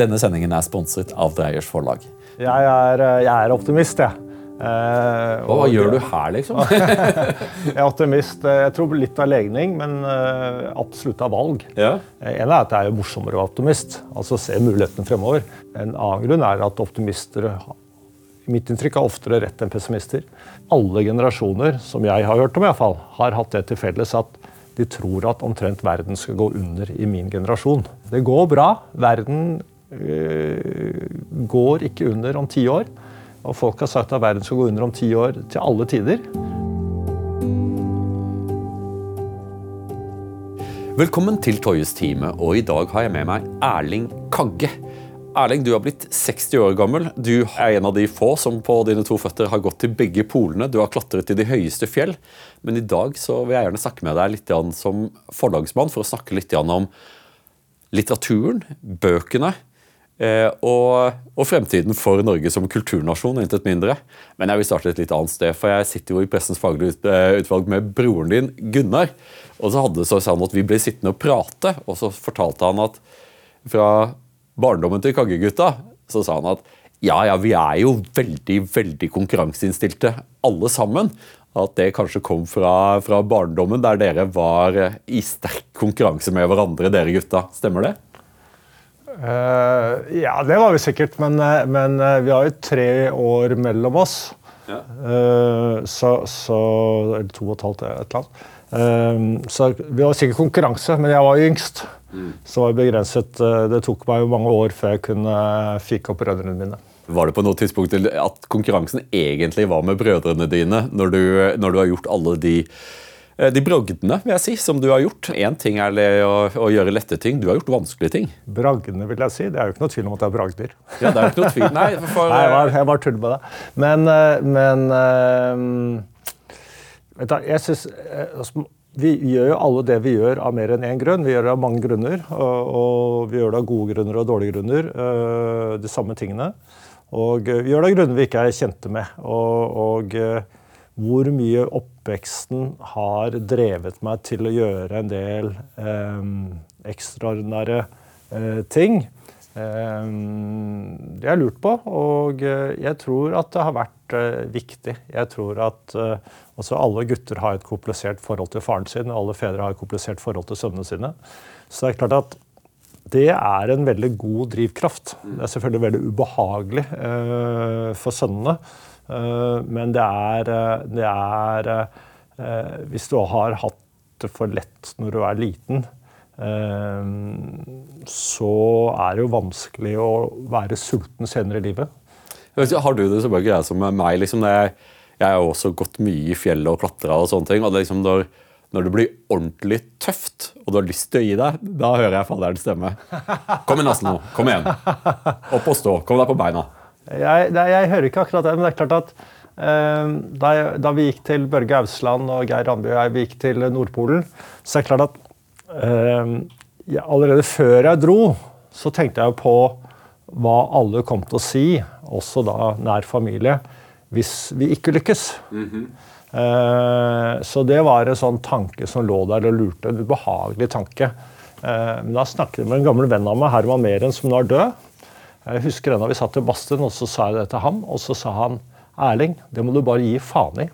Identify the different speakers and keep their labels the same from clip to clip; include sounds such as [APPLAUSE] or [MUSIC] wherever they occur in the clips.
Speaker 1: Denne sendingen er sponset av Dreyers forlag.
Speaker 2: Jeg er, jeg er optimist, jeg.
Speaker 1: Eh, hva, gjør du her, liksom? [LAUGHS]
Speaker 2: jeg er optimist. Jeg tror litt av legning, men uh, absolutt av valg. Ja. En er at det er morsommere å være optimist, altså se mulighetene fremover. En annen grunn er at optimister mitt inntrykk er oftere rett enn pessimister. Alle generasjoner som jeg har hørt om, i hvert fall, har hatt det til felles at de tror at omtrent verden skal gå under i min generasjon. Det går bra. Verden går ikke under om ti år. Og folk har sagt at verden skal gå under om ti år til alle tider.
Speaker 1: Velkommen til Toyes time, og i dag har jeg med meg Erling Kagge. Erling, du har blitt 60 år gammel. Du er en av de få som på dine to føtter har gått til begge polene. Du har klatret til de høyeste fjell. Men i dag vil jeg gjerne snakke med deg litt som forlagsmann for å snakke litt om litteraturen, bøkene eh, og, og, fremtiden for Norge som kulturnasjon, intet mindre. Men jeg vil starte et litt annet sted, for jeg sitter jo i Pressens faglige eh, utvalg med broren din, Gunnar. Og så hadde så sa sånn at vi ble sittende og prate, og så fortalte han at fra barndommen til Kaggegutta, så sa han at ja, ja, vi er jo veldig, veldig konkurranseinnstilte alle sammen. At det kanskje kom fra, fra barndommen, der dere var i sterk konkurranse med hverandre, dere gutta. Stemmer det?
Speaker 2: Uh, ja, det var vi sikkert. Men, eh, men, eh, vi har jo tre år mellom oss. Ja. Uh, så, så, Eller to og et halvt, et eller annet. Uh, så vi var sikkert konkurranse, men jeg var yngst. Mm. Så var begrenset. Det tok meg jo mange år før jeg kunne fike opp brødrene mine.
Speaker 1: Var det på noe tidspunkt at konkurransen egentlig var med brødrene dine, når du, når du har gjort alle de de bragdene vil jeg si, som du har gjort. Én ting er å, å, gjøre lette ting, du har gjort vanskelige ting.
Speaker 2: Bragdene, vil jeg si. Det er jo ikke noe tvil om at det er bragder.
Speaker 1: Ja, det er ikke noe tvil. Nei, [LAUGHS]
Speaker 2: for, Nei jeg bare, jeg tuller med det. Men, eh, men vet du, jeg synes, altså, vi gjør jo alle det vi gjør av mer enn én grunn. Vi gjør det av mange grunner. Og, og vi gjør det av gode grunner og dårlige grunner. De samme tingene. Og vi gjør det av grunner vi ikke er kjente med. Og, og hvor mye oppveksten har drevet meg til å gjøre en del ekstraordinære ting. Det har jeg lurt på, og jeg tror at det har vært viktig. Jeg tror at også Alle gutter har et komplisert forhold til faren sin, og alle fedre har et komplisert forhold til sønnene sine. Så det er klart at det er en veldig god drivkraft. Det er selvfølgelig veldig ubehagelig for sønnene, men det er, uh, det er Hvis du har hatt det for lett når du er liten, så er det jo vanskelig å være sulten senere i livet.
Speaker 1: Har du det så bare greia som meg? liksom jeg har også gått mye i fjellet og klatra og sånne ting. og det liksom når, når, det blir ordentlig tøft, og du har lyst til å gi deg, da hører jeg fallerens stemme. Kom igjen, Asle. Kom igjen. Opp og stå. Kom deg på beina.
Speaker 2: Jeg, det, jeg hører ikke akkurat det, men det er klart at eh, da, jeg, da, vi gikk til Børge Ausland og Geir Randby og jeg vi gikk til Nordpolen, så er det klart at eh, jeg, allerede før jeg dro, så tenkte jeg på hva alle kom til å si, også da nær familie hvis vi ikke lykkes. Mm -hmm. Så det var en sånn tanke som lå der og lurte. En ubehagelig tanke. Eh, men da snakket jeg med en gammel venn av meg, Herman Meren, som nå er død. Jeg husker ennå vi satt i badstuen, og så sa jeg det til ham. Og så sa han Erling, det må du bare gi faen i.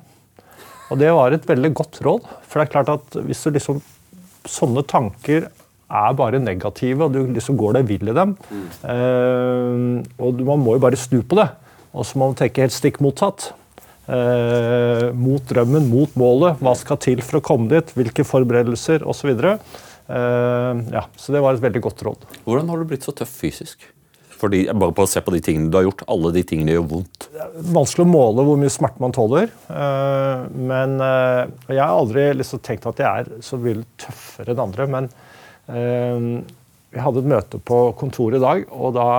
Speaker 2: Og det var et veldig godt råd. For det er klart at hvis du liksom Sånne tanker er bare negative, og du liksom går deg vill i dem. Mm. og man må jo bare snu på det. Og så må man tenke helt stikk motsatt. Eh, mot drømmen, mot målet. Hva skal til for å komme dit? Hvilke forberedelser osv. Eh, ja, så det var et veldig godt råd.
Speaker 1: Hvordan har du blitt så tøff fysisk? Fordi, bare på å se på de tingene du har gjort. Alle de tingene gjør vondt.
Speaker 2: Det er Vanskelig å måle hvor mye smerte man tåler. Eh, men eh, Jeg har aldri liksom tenkt at jeg er så mye tøffere enn andre. Men eh, vi hadde et møte på kontoret i dag, og da,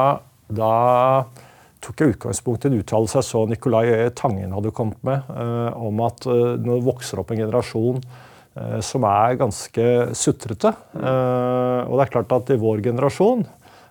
Speaker 2: da tok jeg utgangspunkt i en uttalelse jeg så Nicolai Tangen hadde kommet med, om at nå vokser opp en generasjon som er ganske sutrete Og det er klart at i vår generasjon,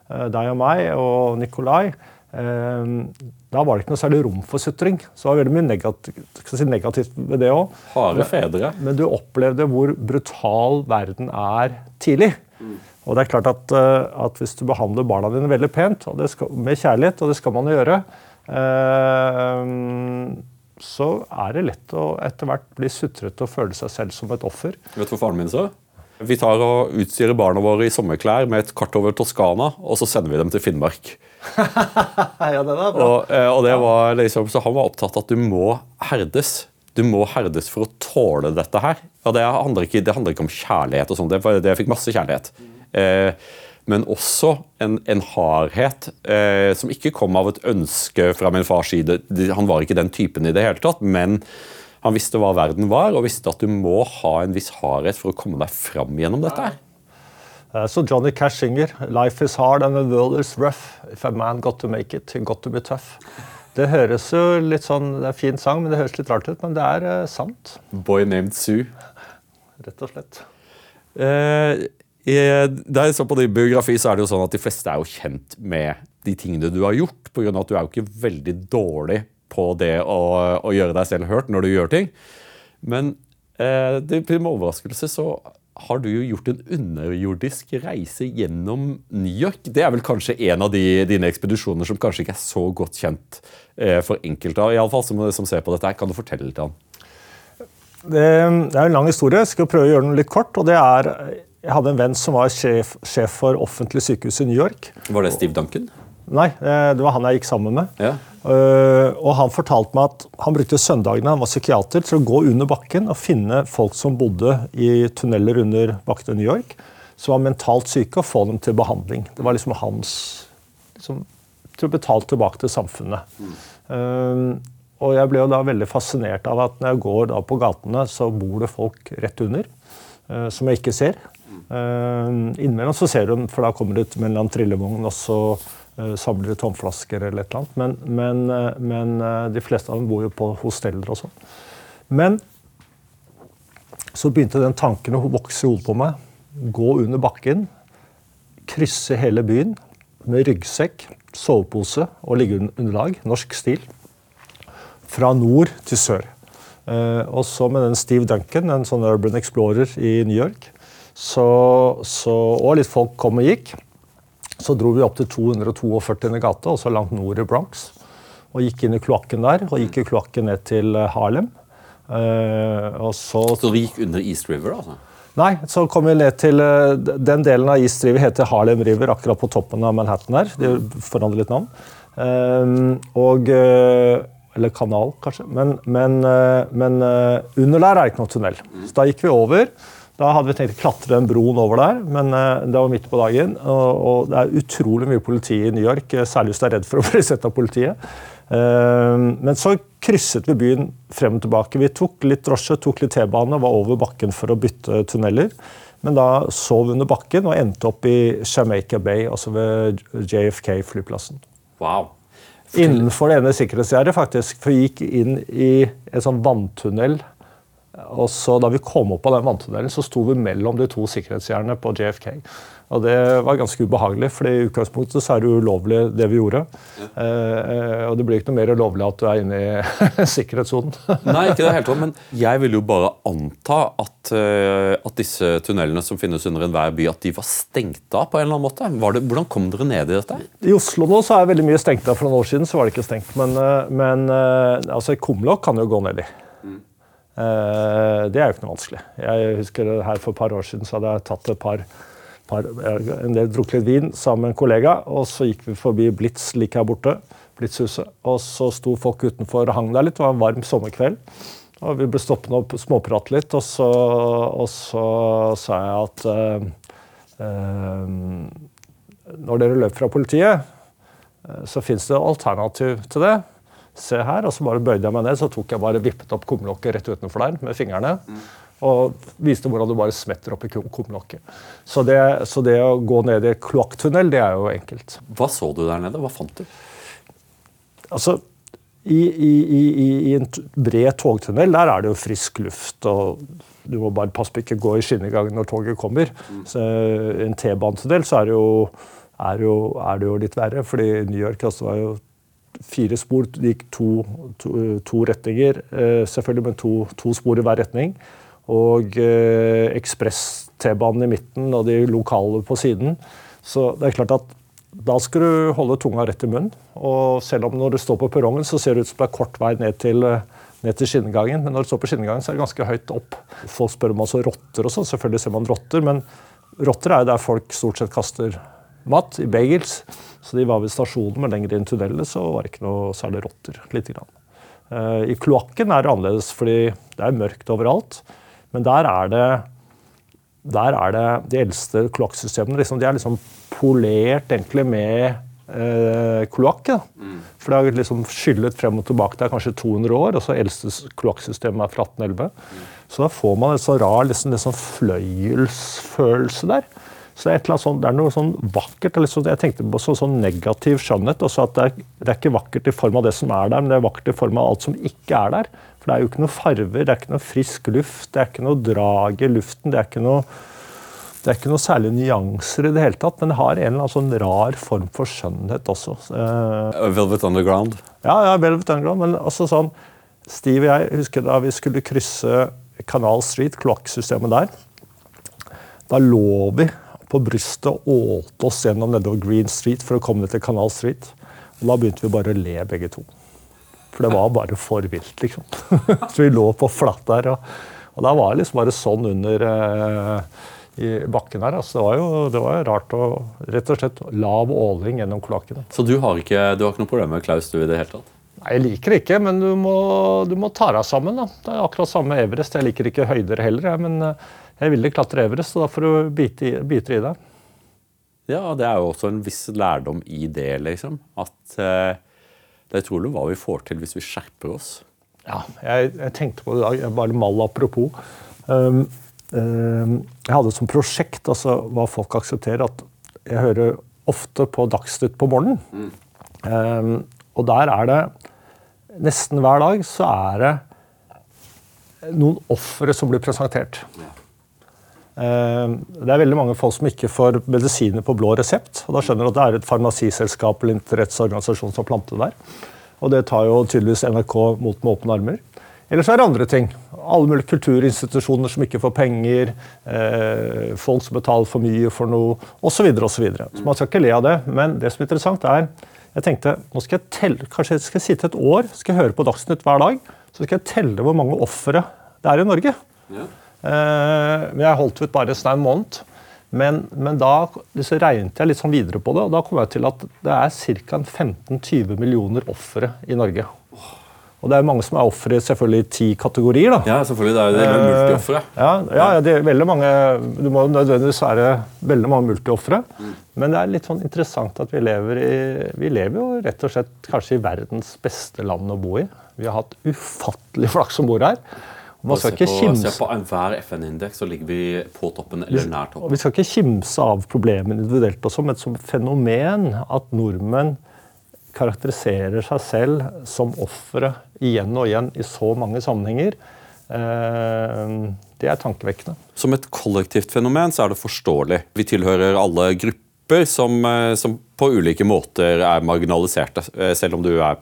Speaker 2: deg og meg og Nikolai, da var det ikke noe særlig rom for sutring. Så det var veldig mye negativt, si negativt ved det òg.
Speaker 1: Harde fedre.
Speaker 2: Men du opplevde hvor brutal verden er tidlig. Mm. Og det er klart at, eh, at Hvis du behandler barna dine veldig pent, og skal, med kjærlighet, og det skal man jo gjøre, eh, så er det lett å etter hvert bli sutrete og føle seg selv som et offer.
Speaker 1: Vet du hva faren min sa? Vi tar og utstyrer barna våre i sommerklær med et kart over Toskana, og så sender vi dem til Finnmark. [LAUGHS]
Speaker 2: ja, det var bra.
Speaker 1: Og, eh, og det var liksom, så Han var opptatt av at du må herdes. Du må herdes for å tåle dette her. Og Det handler ikke, det handler ikke om kjærlighet, og sånt, det, det fikk masse kjærlighet. Eh, men også en, en hardhet eh, som ikke kom av et ønske fra min fars side. Han var ikke den typen i det hele tatt, men han visste hva verden var, og visste at du må ha en viss hardhet for å komme deg fram gjennom dette. her.
Speaker 2: Eh, så Johnny Cash synger 'Life is hard and the world is rough'. If a man got to make it, he got to be tough. Det høres jo litt sånn, det er en fin sang, men det høres litt rart ut. Men det er uh, sant.
Speaker 1: Boy named Sue.
Speaker 2: Rett og slett.
Speaker 1: Uh, det er så På din biografi så er det jo sånn at de fleste er jo kjent med de tingene du har gjort, pga. at du er jo ikke veldig dårlig på det å, å, gjøre deg selv hørt når du gjør ting. Men eh, det, til min overraskelse så har du jo gjort en underjordisk reise gjennom New York. Det er vel kanskje en av de, dine ekspedisjoner som kanskje ikke er så godt kjent eh, for enkelte, i alle fall som, som ser på dette. her. Kan du fortelle litt om
Speaker 2: det, det er en lang historie. Jeg skal prøve å gjøre den litt kort. og det er jeg hadde en venn som var sjef, sjef for offentlig sykehus i New York.
Speaker 1: Var det Steve Duncan?
Speaker 2: Nei, eh, det var han jeg gikk sammen med.
Speaker 1: Ja.
Speaker 2: Uh, og Han fortalte meg at han brukte søndagene han var psykiater, til å gå under bakken og finne folk som bodde i tunneler under bakken i New York, som var mentalt syke, og få dem til behandling. Det var liksom hans liksom, til å betale tilbake til samfunnet. Mm. Uh, og Jeg ble jo da veldig fascinert av at når jeg går da på gatene, så bor det folk rett under uh, som jeg ikke ser. Uh, Innimellom så ser du dem, for da kommer det eller annen trillevogn, og så samler tomflasker eller et eller annet. Men, men, uh, men de fleste av dem bor jo på hosteller og sånn. Men så begynte den tanken å vokse i hodet på meg. Gå under bakken, krysse hele byen med ryggsekk, sovepose og liggeunderlag, norsk stil, fra nord til sør. Og så med den Steve Duncan, en sånn urban explorer i New York, så, så, og litt folk kom og gikk. Så dro vi opp til 242. gate, også langt nord i Bronx. Og gikk inn i kloakken der, og gikk i kloakken ned til eh, Harlem.
Speaker 1: Uh, så, så vi gikk under East River, altså?
Speaker 2: Nei, så kom vi ned til uh, Den delen av East River heter Harlem River, akkurat på toppen av Manhattan her. De forandrer litt navn. Uh, og Eller kanal, kanskje. Men, men, men under der er det ikke noe tunnel. Så da gikk vi over. Da hadde vi tenkt å klatre den broen over der, men uh, det var midt på dagen. Og, og, det er utrolig mye politi i New York, eh, særlig hvis du er redd for å [LAUGHS] bli sett av politiet. Uh, men så krysset vi byen frem og tilbake. Vi tok litt drosje, tok litt T-bane, var over bakken for å bytte tunneler. Men da sov vi under bakken og endte opp i Jamaica Bay, altså ved JFK-flyplassen.
Speaker 1: Wow.
Speaker 2: Innenfor det ene sikkerhetsgjerdet, faktisk. For vi gikk inn i en sånn vanntunnel og så Da vi kom opp av den vanntunnelen, så sto vi mellom de to sikkerhetsgjerdene på JFK. Og Det var ganske ubehagelig, for i utgangspunktet så er det ulovlig det vi gjorde. Ja. Eh, og det blir ikke noe mer ulovlig at du er inne i [LAUGHS] sikkerhetssonen.
Speaker 1: Nei, ikke det helt, men jeg vil jo bare anta at, uh, at disse tunnelene som finnes under enhver by, at de var stengt av på en eller annen måte. Det, hvordan kom dere ned i dette?
Speaker 2: I Oslo nå så er veldig mye stengt av. For noen år siden så var det ikke stengt. Men, uh, men altså, kumlokk kan jo gå ned i. Eh, det er jo ikke noe vanskelig. Jeg husker her For et par år siden så hadde jeg tatt et par, par en del drukket litt vin sammen med en kollega. og Så gikk vi forbi Blitz like her borte. Blitzhuset. Og så sto folk utenfor og hang der litt. Det var en varm sommerkveld. Og Vi ble stoppende og småprate litt, og så, og så sa jeg at uh, uh, Når dere løper fra politiet, så fins det alternativ til det se her, og så bare bøyde jeg meg ned, så tok jeg bare vippet opp kumlokket rett utenfor der med fingrene. Mm. Og viste hvordan du bare smetter opp i kumlokket. Så, det, så det å gå ned i kloakktunnel, det er jo enkelt.
Speaker 1: Hva så du der nede? Hva fant du?
Speaker 2: Altså, i, i, i, i en bred togtunnel der er det jo frisk luft. og Du må bare passe på ikke gå i skinnegangen når toget kommer. Mm. Så I en T-banetunnel så er det, jo, er, jo, er det jo litt verre, fordi New York altså, var jo fire spor. Det gikk to, to, to retninger, eh, selvfølgelig, men to, to, spor i hver retning. Og eh, ekspress T-banen i midten og de lokale på siden. Så det er klart at da skal du holde tunga rett i munnen. Og selv om når du står på perrongen, så ser det ut som det er kort vei ned til, ned til skinnegangen. Men når du står på skinnegangen, så er det ganske høyt opp. Folk spør om også rotter og sånn. Selvfølgelig ser man rotter, men rotter er jo der folk stort sett kaster mat, i bagels. Så de var ved stasjonen, men lenger inn i tunnelet så var det ikke noe særlig rotter. Lite grann. Eh, I kloakken er det annerledes, fordi det er mørkt overalt. Men der er det, der er det de eldste kloakksystemene. Liksom, de er liksom polert egentlig med eh, kloakk. Mm. For det har liksom skyllet frem og tilbake. Det er kanskje 200 år, og så eldste kloakksystemet er fra 1811. Mm. Så da får man en så rar liksom, liksom fløyelsfølelse der. Så det er, sånt, det er noe sånn vakkert. Jeg tenkte på så, sånn negativ skjønnhet. Også at det er, det er, ikke vakkert i form av det som er der, men det er vakkert i form av alt som ikke er der. For det er jo ikke noe farver, det er ikke noe frisk luft, det er ikke noe drag i luften. Det er ikke noe, det er ikke noe særlig nyanser i det hele tatt, men det har en eller annen sånn rar form for skjønnhet også.
Speaker 1: Uh, Velvet Underground?
Speaker 2: Ja, ja, Velvet Underground. Men også sånn Steve og jeg husker da vi skulle krysse Canal Street, kloakksystemet der. Da lå vi på brystet og ålte oss gjennom nedover Green Street for å komme ned til Canal Street. Og da begynte vi bare å le, begge to. For det var bare for vilt, liksom. [LAUGHS] Så vi lå på flatt der. Og, og da var det liksom bare sånn under eh, i bakken her. Altså, det, var jo, det var rart å Rett og slett lav åling gjennom kloakkene.
Speaker 1: Så du har, ikke, du har ikke noe problem med Klaus, du, i det hele tatt?
Speaker 2: Nei, Jeg liker det ikke, men du må, du må ta deg sammen. da. Det er akkurat samme Everest. Jeg liker ikke høyder heller, jeg, men eh, jeg ville klatre Everest, så da får du bite i, bite i det.
Speaker 1: Ja, det er jo også en viss lærdom i det, liksom. At eh, det er utrolig hva vi får til hvis vi skjerper oss.
Speaker 2: Ja, jeg, jeg tenkte på det i dag, bare mal apropos. Um, um, jeg hadde som prosjekt altså, hva folk aksepterer, at jeg hører ofte på Dagsnytt på morgenen. Mm. Um, og der er det Nesten hver dag så er det noen ofre som blir presentert. Ja. Eh, det er veldig mange folk som ikke får medisiner på blå resept. og Da skjønner du at det er et farmasiselskap eller interesseorganisasjon som har plantet der. Og det tar jo tydeligvis NRK mot med åpne armer. Eller så er det andre ting. Alle mulige kulturinstitusjoner som ikke får penger. Eh, folk som betaler for mye for noe, osv. osv. Man skal ikke le av det. Men det som er interessant, er jeg tenkte nå skal jeg telle, kanskje jeg skal sitte et år skal jeg høre på Dagsnytt hver dag. Så skal jeg telle hvor mange ofre det er i Norge. Ja. Eh, men jeg holdt ut bare en måned. Men, men da så regnet jeg litt sånn videre på det, og da kom jeg til at det er ca. 15-20 millioner ofre i Norge. Og det er mange som er ofre selvfølgelig i ti kategorier. da.
Speaker 1: Ja, selvfølgelig. Det er jo det multiofre.
Speaker 2: Ja, ja, ja, det er veldig mange, Du må nødvendigvis være veldig mange multiofre. Mm. Men det er litt sånn interessant at vi lever i Vi lever jo rett og slett kanskje i verdens beste land å bo i. Vi har hatt ufattelig flaks som bor her.
Speaker 1: Man skal ikke kimse Se på enhver FN-indeks, så ligger vi på toppen eller nær toppen.
Speaker 2: Vi skal ikke kimse av problemet individuelt, også, men som fenomen at nordmenn karakteriserer seg selv som ofre igjen og igjen i så mange sammenhenger. Eh, det er tankevekkende.
Speaker 1: Som et kollektivt fenomen så er det forståelig. Vi tilhører alle grupper som, eh, som på ulike måter er marginaliserte, eh, selv om du er,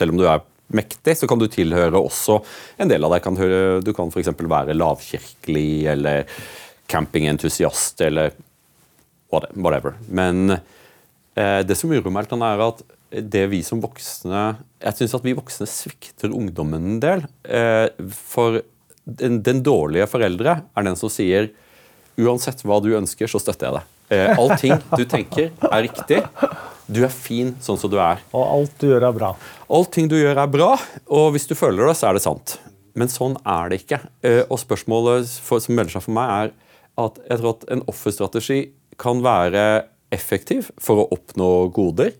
Speaker 1: om du er mektig, så kan du tilhøre også en del av deg. Kan høre, du kan f.eks. være lavkirkelig eller campingentusiast eller whatever. Men eh, det som uroer meg, er at det vi som voksne Jeg syns at vi voksne svikter ungdommen en del. Eh, for den, den, dårlige foreldre er den som sier uansett hva du ønsker, så støtter jeg deg. Eh, allting du tenker, er riktig. Du er fin sånn som du er.
Speaker 2: Og alt du gjør, er bra.
Speaker 1: Allting du gjør, er bra, og hvis du føler det, så er det sant. Men sånn er det ikke. Eh, og spørsmålet for, som melder seg for meg, er at jeg tror at en offerstrategi kan være effektiv for å oppnå goder.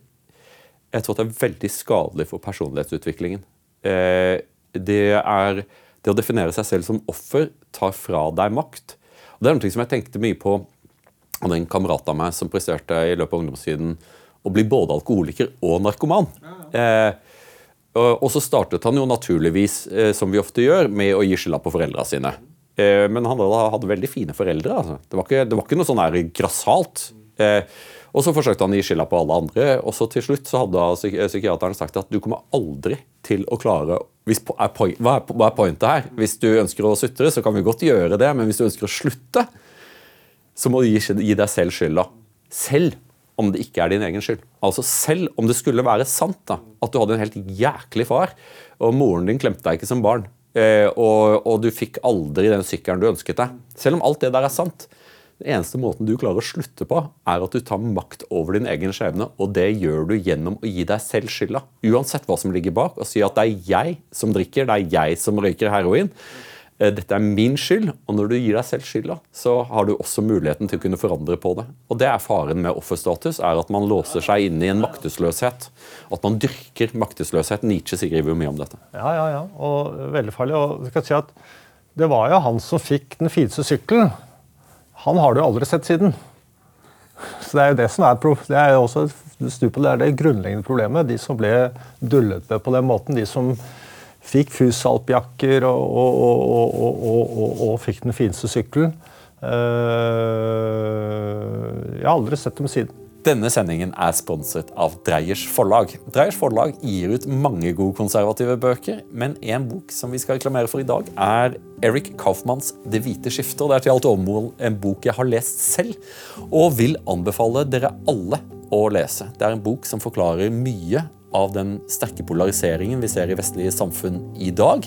Speaker 1: Jeg tror at det er veldig skadelig for personlighetsutviklingen. Eh, det, er, det å definere seg selv som offer tar fra deg makt. Og Det er noe som jeg tenkte mye på av en kamerat av meg som presterte i løpet av ungdomstiden å bli både alkoholiker og narkoman. Eh, og så startet han jo naturligvis, eh, som vi ofte gjør, med å gi skylda på foreldra sine. Eh, men han hadde veldig fine foreldre. Altså. Det, var ikke, det, var ikke, noe sånn her grassat. Eh, og så forsøkte han å gi skylda på alle andre, og så til slutt så hadde psyk psykiateren sagt at du kommer aldri til å klare hvis, er point, hva, er, hva er pointet her? Hvis du ønsker å sutre, så kan vi godt gjøre det, men hvis du ønsker å slutte, så må du gi, deg selv skylda. Selv om det ikke er din egen skyld. Altså Selv om det skulle være sant da, at du hadde en helt jæklig far, og moren din klemte deg ikke som barn, eh, og, og, du fikk aldri den sykkelen du ønsket deg. Selv om alt det der er sant. Den eneste måten du klarer å slutte på, er at du tar makt over din egen skjebne, og det gjør du gjennom å gi deg selv skylda. Uansett hva som ligger bak, og si at det er jeg som drikker, det er jeg som røyker heroin. Eh, dette er min skyld, og når du gir deg selv skylda, så har du også muligheten til å kunne forandre på det. Og det er faren med offerstatus, er at man låser seg inne i en maktesløshet. At man dyrker maktesløshet. Nietzsche skriver jo mye om dette.
Speaker 2: Ja, ja, ja. Og veldig farlig. Og jeg kan si at det var jo han som fikk den fineste sykkelen. Han har du aldri sett siden. Så det er jo det som er, det er jo også det er det grunnleggende problemet. De som ble dullet med på den måten, de som Fikk fusalpjakker og, og, og, og, fikk den fineste sykkelen. Uh, jeg har aldri sett dem siden.
Speaker 1: Denne sendingen er sponset av Dreyers forlag. Dreyers forlag gir ut mange gode konservative bøker, men en bok som vi skal reklamere for i dag, er Eric Kaufmanns 'Det hvite skiftet'. Det er til alt overmål en bok jeg har lest selv, og vil anbefale dere alle å lese. Det er en bok som forklarer mye av den sterke polariseringen vi ser i vestlige samfunn i dag.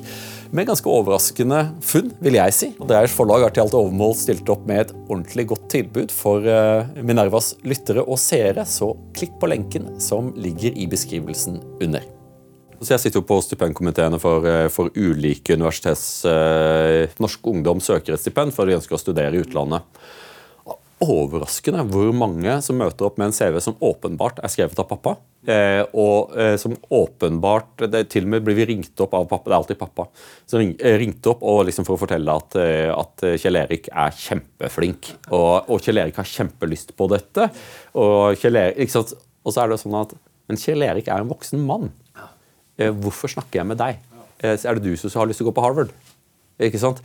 Speaker 1: Med ganske overraskende funn, vil jeg si. Dreyers forlag har til alt overmål stilt opp med et ordentlig godt tilbud for eh, Minervas lyttere og seere, så klikk på lenken som ligger i beskrivelsen under. Så jeg sitter jo på stipendkomiteene for, eh, for ulike universitets... Eh, norsk ungdom søker et stipend for de ønsker å studere i utlandet overraskende hvor mange som møter opp med en CV som åpenbart er skrevet av pappa. Eh, og eh, som åpenbart det, Til og med blir vi ringt opp av pappa. Det er alltid pappa. som ring, eh, ringte opp liksom for å fortelle at, at Kjell Erik er kjempeflink. Og, og, Kjell Erik har kjempelyst på dette. Og, Kjell Erik, og så er det sånn at Men Kjell Erik er en voksen mann. Hvorfor snakker jeg med deg? Er det du som har lyst til å gå på Harvard? Ikke sant?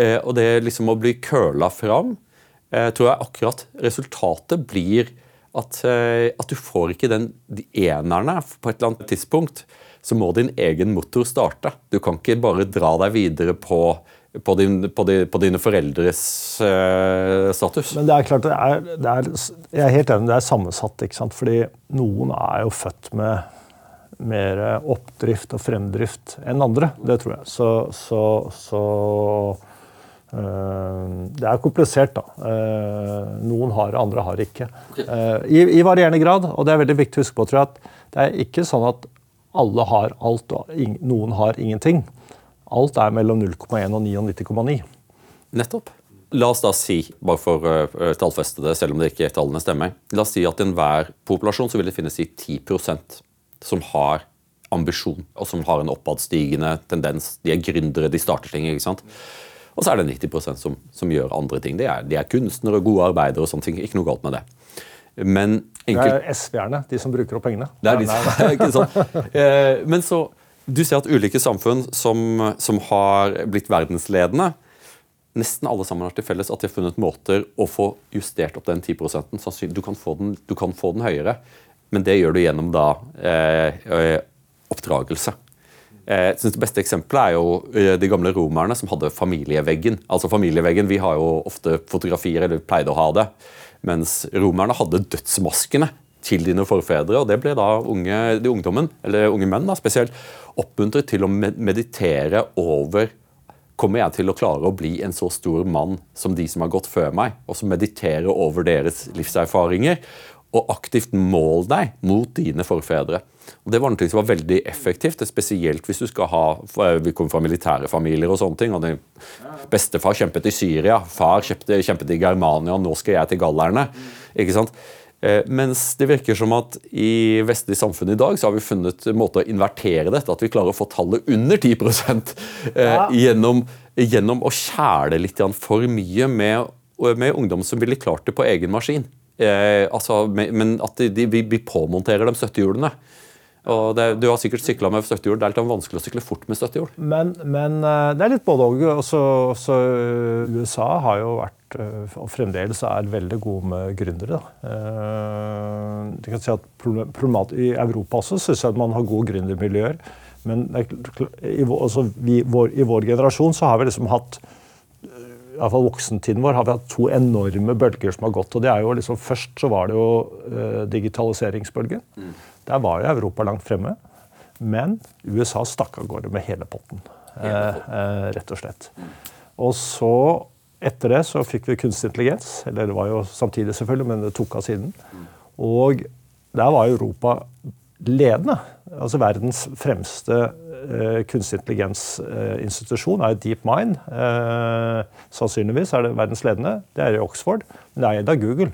Speaker 1: og det liksom å bli curla fram tror jeg akkurat resultatet blir at, eh, at, du får ikke den, de enerne på et eller annet tidspunkt. Så må din egen motor starte. Du kan ikke bare dra deg videre på, på, din, på, de, på dine foreldres uh, status.
Speaker 2: Men det er klart, det er, det er, jeg er helt enig, det er sammensatt. ikke sant? Fordi noen er jo født med mer oppdrift og fremdrift enn andre. Det tror jeg. Så, så, så Eh, det er komplisert, da. Eh, noen har, andre har ikke. Eh, I, I, varierende grad, og det er veldig viktig å huske på, tror jeg, at det er ikke sånn at alle har alt og noen har ingenting. Alt er mellom 0,1 og 99,9.
Speaker 1: Nettopp. La oss da si, bare for å tallfeste det, selv om det ikke tallene stemmer, la oss si at i enhver populasjon så vil det finnes i 10% som har ambisjon, og som har en oppadstigende tendens. De er gründere, de starter ting. ikke sant? Og så er det 90% som, som gjør andre ting. De er, de er kunstnere, gode arbeidere og sånne ting. Ikke noe galt med det. Men
Speaker 2: enkelt, det er SV-erne, de som bruker opp pengene.
Speaker 1: Det er de, [LAUGHS] ikke sant? Eh, men så, du ser at ulike samfunn som, som har blitt verdensledende, nesten alle sammen har til felles at de har funnet måter å få justert opp den 10% du kan, få den, du kan få den høyere, men det gjør du gjennom da eh, eh oppdragelse. Jeg synes Det beste eksempelet er jo eh, de gamle romerne som hadde familieveggen. Altså familieveggen, Vi har jo ofte fotografier, eller pleide å ha det. Mens romerne hadde dødsmaskene til dine forfedre. og Det ble da unge, de ungdommen, eller unge menn da, spesielt oppmuntret til å meditere over Kommer jeg til å klare å bli en så stor mann som de som har gått før meg? Og som mediterer over deres livserfaringer. Og aktivt mål deg mot dine forfedre. Og Det var noe som var veldig effektivt, spesielt hvis du skal ha Vi kommer fra militære familier og sånne ting. og Bestefar kjempet i Syria, far kjempet, kjempet i Germania, og nå skal jeg til gallerne. ikke sant? Eh, mens det virker som at i vestlig samfunn i dag så har vi funnet en måte å invertere dette, at vi klarer å få tallet under 10 eh, ja. gjennom, gjennom, å kjæle litt for mye med, med ungdom som ville klart det på egen maskin. Eh, altså, men at de, de, vi, påmonterer dem støttehjulene. Og det, du har sikkert sykla med støttehjul. Det er litt vanskelig å sykle fort med støttehjul.
Speaker 2: Men, men eh, det er litt både og. Også, også USA har jo vært, eh, og fremdeles er veldig gode med gründere. Uh, kan si at problemat, I Europa også syns jeg at man har gode gründermiljøer. Men i, altså, vi, vår, i, vår, generasjon så har vi liksom hatt i hvert fall voksentiden vår har vi hatt to enorme bølger som har gått. og det er jo liksom, Først så var det jo uh, digitaliseringsbølgen. Mm. Der var jo Europa langt fremme. Men USA stakk av gårde med hele potten. Uh, uh, rett og slett. Mm. Og så, etter det, så fikk vi kunstig intelligens. Eller det var jo samtidig, selvfølgelig, men det tok av siden. Mm. Og der var Europa ledende. Altså verdens fremste uh, kunstig intelligens-institusjon er DeepMind. Uh, sannsynligvis er det verdens ledende. Det er i Oxford, men det er eid av Google.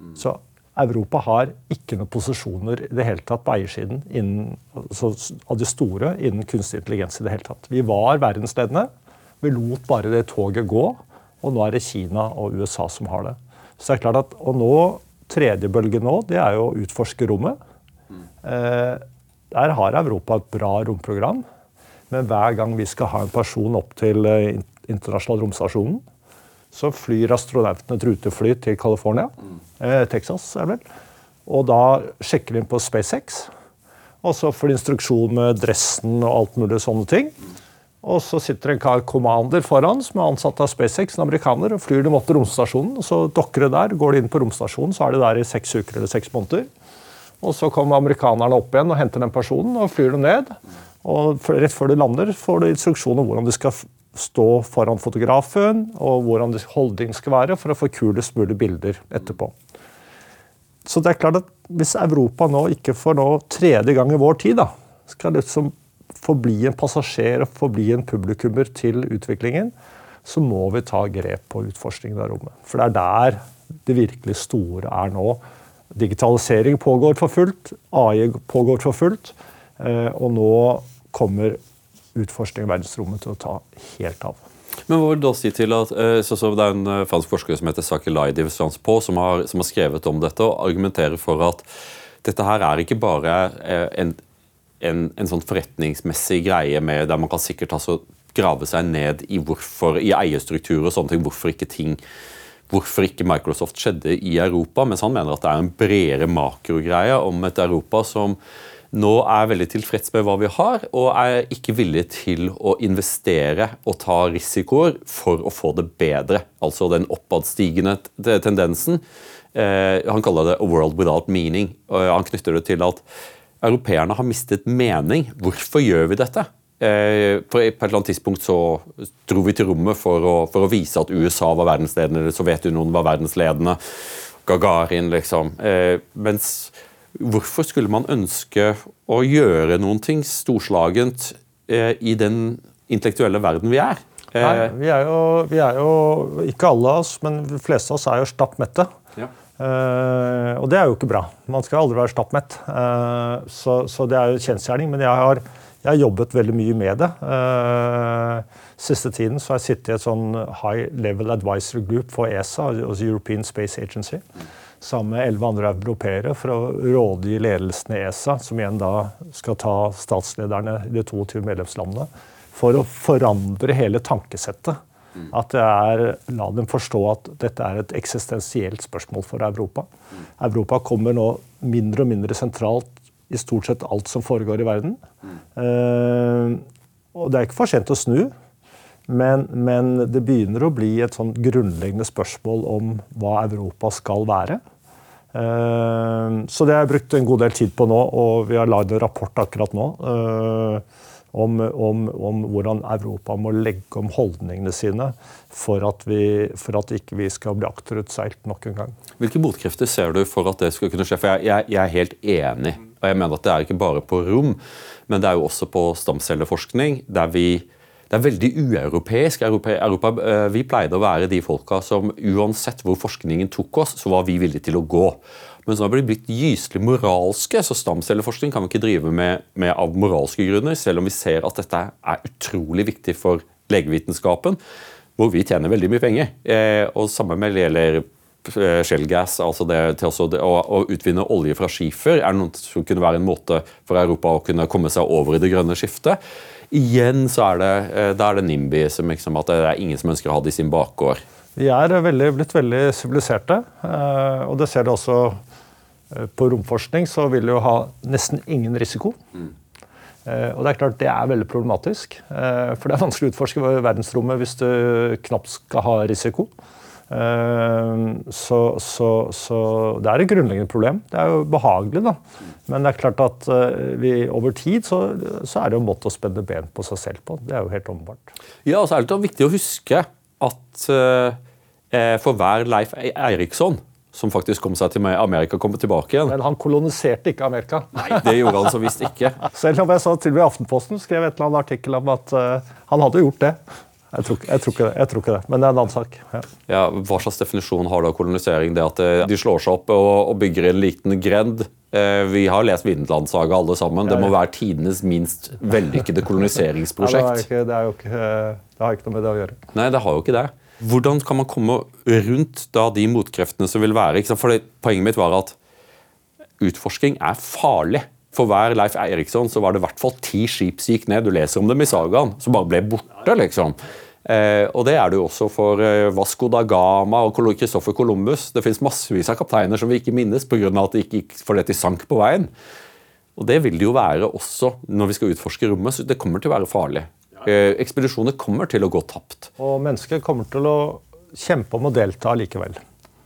Speaker 2: Mm. Så Europa har ikke noen posisjoner i det hele tatt på eiersiden innen, altså, av de store innen kunstig intelligens. i det hele tatt. Vi var verdensledende. Vi lot bare det toget gå. Og nå er det Kina og USA som har det. Så det er klart at, Og nå, tredje bølge nå, det er jo å utforske rommet. Eh, der har Europa et bra romprogram. Men hver gang vi skal ha en person opp til eh, internasjonal romstasjonen, så flyr astronautene et rutefly til California. Eh, Texas, er det vel. Og da sjekker de inn på SpaceX. Og så får de instruksjon med dressen og alt mulig sånne ting. Og så sitter en kar commander foran som er ansatt av SpaceX, en amerikaner, og flyr dem opp til romstasjonen. og Så dokker det der, går de inn på romstasjonen, så er de der i seks uker eller seks måneder. Og så kommer amerikanerne opp igjen og henter den personen og flyr dem ned. Og rett før de lander, får du instruksjon om hvordan de skal stå foran fotografen, og hvordan holdningen skal være for å få kulest mulig bilder etterpå. Så det er klart at hvis Europa nå ikke for nå tredje gang i vår tid da, skal liksom forbli en passasjer og forbli en publikummer til utviklingen, så må vi ta grep på utforskningen av rommet. For det er der det virkelig store er nå. Digitalisering pågår for fullt, AI pågår for fullt, eh, og nå kommer utforskning i verdensrommet til å ta helt av.
Speaker 1: Men hva vil du da si til at eh, Det er en eh, fransk forsker som heter Saki Laidi som, som, har skrevet om dette og argumenterer for at dette her er ikke bare en, en, en sånn forretningsmessig greie med, der man kan sikkert altså, grave seg ned i hvorfor, i eierstrukturer og sånne ting, hvorfor ikke ting hvorfor ikke Microsoft skjedde i Europa, mens han mener at det er en bredere makrogreie om et Europa som nå er veldig tilfreds med hva vi har, og er ikke villig til å investere og ta risikoer for å få det bedre. Altså den oppadstigende tendensen. Eh, han kaller det 'a world without meaning'. Han knytter det til at europeerne har mistet mening. Hvorfor gjør vi dette? Eh, på et eller annet tidspunkt så dro vi til rommet for å, for å vise at USA var verdensledende, eller Sovjetunionen var verdensledende. Gagarin, liksom. Eh, mens Hvorfor skulle man ønske å gjøre noen ting storslagent eh, i den intellektuelle verden vi er?
Speaker 2: Eh, Nei, vi er, jo, vi er jo, ikke alle av oss, men de fleste av oss er jo stappmette. Ja. Uh, og det er jo ikke bra. Man skal aldri være stappmett. Uh, så, så, det er jo kjensgjerning. Men jeg har, jeg har, jobbet veldig mye med det. Uh, siste tiden så har jeg sittet i et sånn High Level Advisory Group for ESA, altså European Space Agency. Mm sammen med elleve andre europeere for å rådgi ledelsen i ESA, som igjen da skal ta statslederne i de 22 medlemslandene, for å forandre hele tankesettet. At det er, La dem forstå at dette er et eksistensielt spørsmål for Europa. Europa kommer nå mindre og mindre sentralt i stort sett alt som foregår i verden. Uh, og det er ikke for sent å snu. Men, men, det begynner å bli et sånn grunnleggende spørsmål om hva Europa skal være. Uh, så det har jeg brukt en god del tid på nå, og vi har lagd en rapport akkurat nå Uh, om, om, om, hvordan Europa må legge om holdningene sine for at vi, for at ikke vi skal bli akterutseilt nok en gang.
Speaker 1: Hvilke motkrefter ser du for at det skal kunne skje? For jeg, jeg, jeg er helt enig. Og jeg mener at Det er ikke bare på rom, men det er jo også på stamcelleforskning. der vi det er veldig ueuropeisk. Europa, eh, vi pleide å være de folka som uansett hvor forskningen tok oss, så var vi villige til å gå. Men så har vi blitt gyselig moralske, så stamcelleforskning kan vi ikke drive med, med, av moralske grunner, selv om vi ser at dette er utrolig viktig for legevitenskapen, hvor vi tjener veldig mye penger. Eh, og samme med det gjelder shellgas, altså det, til å, å, utvinne olje fra skifer, er noe som kunne være en måte for Europa å kunne komme seg over i det grønne skiftet. Igjen så er det, eh, da er det NIMBY som liksom, at det er ingen som ønsker å ha det i sin bakgård.
Speaker 2: Vi er veldig, blitt veldig siviliserte, eh, og det ser du også eh, på romforskning. Så vil jo ha nesten ingen risiko. Mm. Eh, og Det er klart det er veldig problematisk. Eh, for det er vanskelig å utforske verdensrommet hvis du knapt skal ha risiko. Eh, så, så, så, det er et grunnleggende problem. Det er jo behagelig, da. Men det er klart at vi, over tid så, så er det jo en måte å spenne ben på seg selv på. Det er jo helt åpenbart.
Speaker 1: Ja, og så er det viktig å huske at for hver Leif Eiriksson som faktisk kom seg til Amerika, kom tilbake igjen.
Speaker 2: Men han koloniserte ikke Amerika.
Speaker 1: Nei, det gjorde han så visst ikke. [LAUGHS]
Speaker 2: Selv om jeg så til og med Aftenposten skrev et eller annet artikkel om at uh, han hadde gjort det. Jeg tror, jeg, tror det, jeg tror, ikke det, men det er en annen sak. Ja.
Speaker 1: Ja, hva slags definisjon har da kolonisering? Det at eh, de slår seg opp og, og bygger en liten grend? Eh, vi har lest Vinlandsaga alle sammen. Det må være tidenes minst vellykkede koloniseringsprosjekt. [LAUGHS]
Speaker 2: Det, det, ikke, det har ikke noe med det å gjøre.
Speaker 1: Nei, det har jo ikke det. Hvordan kan man komme rundt da de motkreftene som vil være? For det, Poenget mitt var at utforsking er farlig. For hver Leif Eiriksson så var det i hvert fall ti skip som gikk ned. Du leser om dem i sagaen, som bare ble borte. liksom. Eh, og det er det jo også for eh, Vasco da Gama og Christoffer Columbus. Det fins massevis av kapteiner som vi ikke minnes pga. at de ikke gikk fordi de sank på veien. Og det vil det jo være også når vi skal utforske rommet. så Det kommer til å være farlig. Eh, ekspedisjoner kommer til å gå tapt.
Speaker 2: Og mennesker kommer til å kjempe om å delta likevel.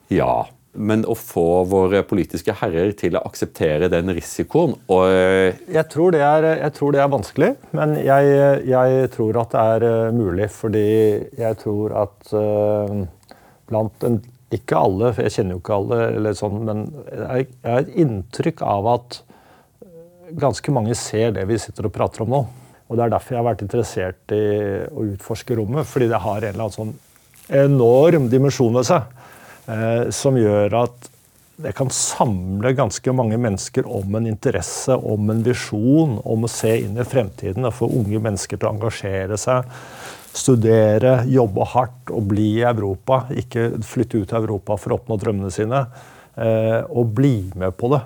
Speaker 1: Ja, men å få våre politiske herrer til å akseptere den risikoen og
Speaker 2: eh, jeg tror, er, jeg tror, det er, vanskelig, men jeg, jeg, tror at det er eh, mulig. Fordi jeg tror at uh, blant en, Ikke alle, for jeg kjenner jo ikke alle, sånn, men jeg, har et inntrykk av at ganske mange ser det vi sitter og prater om nå. Og Det er derfor jeg har vært interessert i å utforske rommet. Fordi det har en eller annen sånn enorm dimensjon ved seg eh, som gjør at det kan samle ganske mange mennesker om en interesse, om en visjon, om å se inn i fremtiden og få unge mennesker til å engasjere seg. Studere, jobbe hardt og bli i Europa. Ikke flytte ut av Europa for å oppnå drømmene sine. Eh, og bli med på det.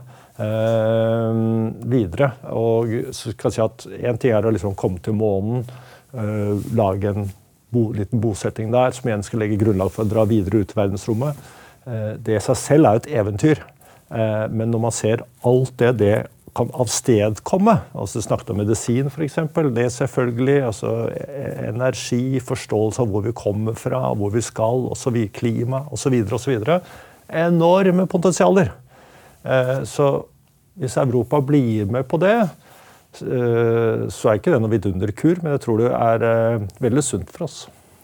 Speaker 2: Eh, videre. Og så kan jeg si at Én ting er å liksom komme til månen, eh, lage en bo, liten bosetting der, som igjen skal legge grunnlag for å dra videre ut i verdensrommet. Eh, det i seg selv er jo et eventyr. Men når man ser alt det det kan avstedkomme altså snakket om medisin, f.eks. Det selvfølgelig. altså Energi, forståelse av hvor vi kommer fra, hvor vi skal, osv. Klima osv. osv. Enorme potensialer. Så hvis Europa blir med på det, eh, så er ikke det noe vidunderkur, men jeg tror det er eh, veldig sunt for oss.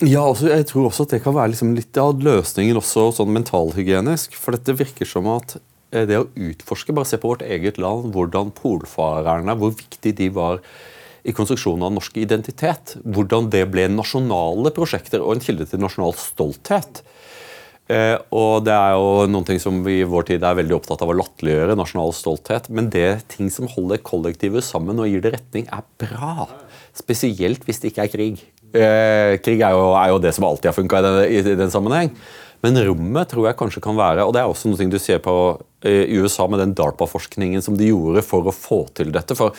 Speaker 1: Ja, altså, jeg tror også at det kan være liksom litt av løsningen også sånn mentalhygienisk. For dette virker som at eh, det å utforske, bare se på vårt eget land, hvordan polfarerne, hvor viktig de var i konstruksjonen av norsk identitet. Hvordan det ble nasjonale prosjekter og en kilde til nasjonal stolthet. Eh, og det er jo noen ting som vi i vår tid er veldig opptatt av å latterliggjøre, nasjonal stolthet. Men det ting som holder kollektivet sammen og gir det retning, er bra. Spesielt hvis det ikke er krig. Eh, krig er jo, er jo, det som alltid har funka i, i, den sammenheng. Men rommet tror jeg kanskje kan være Og det er også noe du ser på eh, i USA med den DARPA-forskningen som de gjorde for å få til dette. for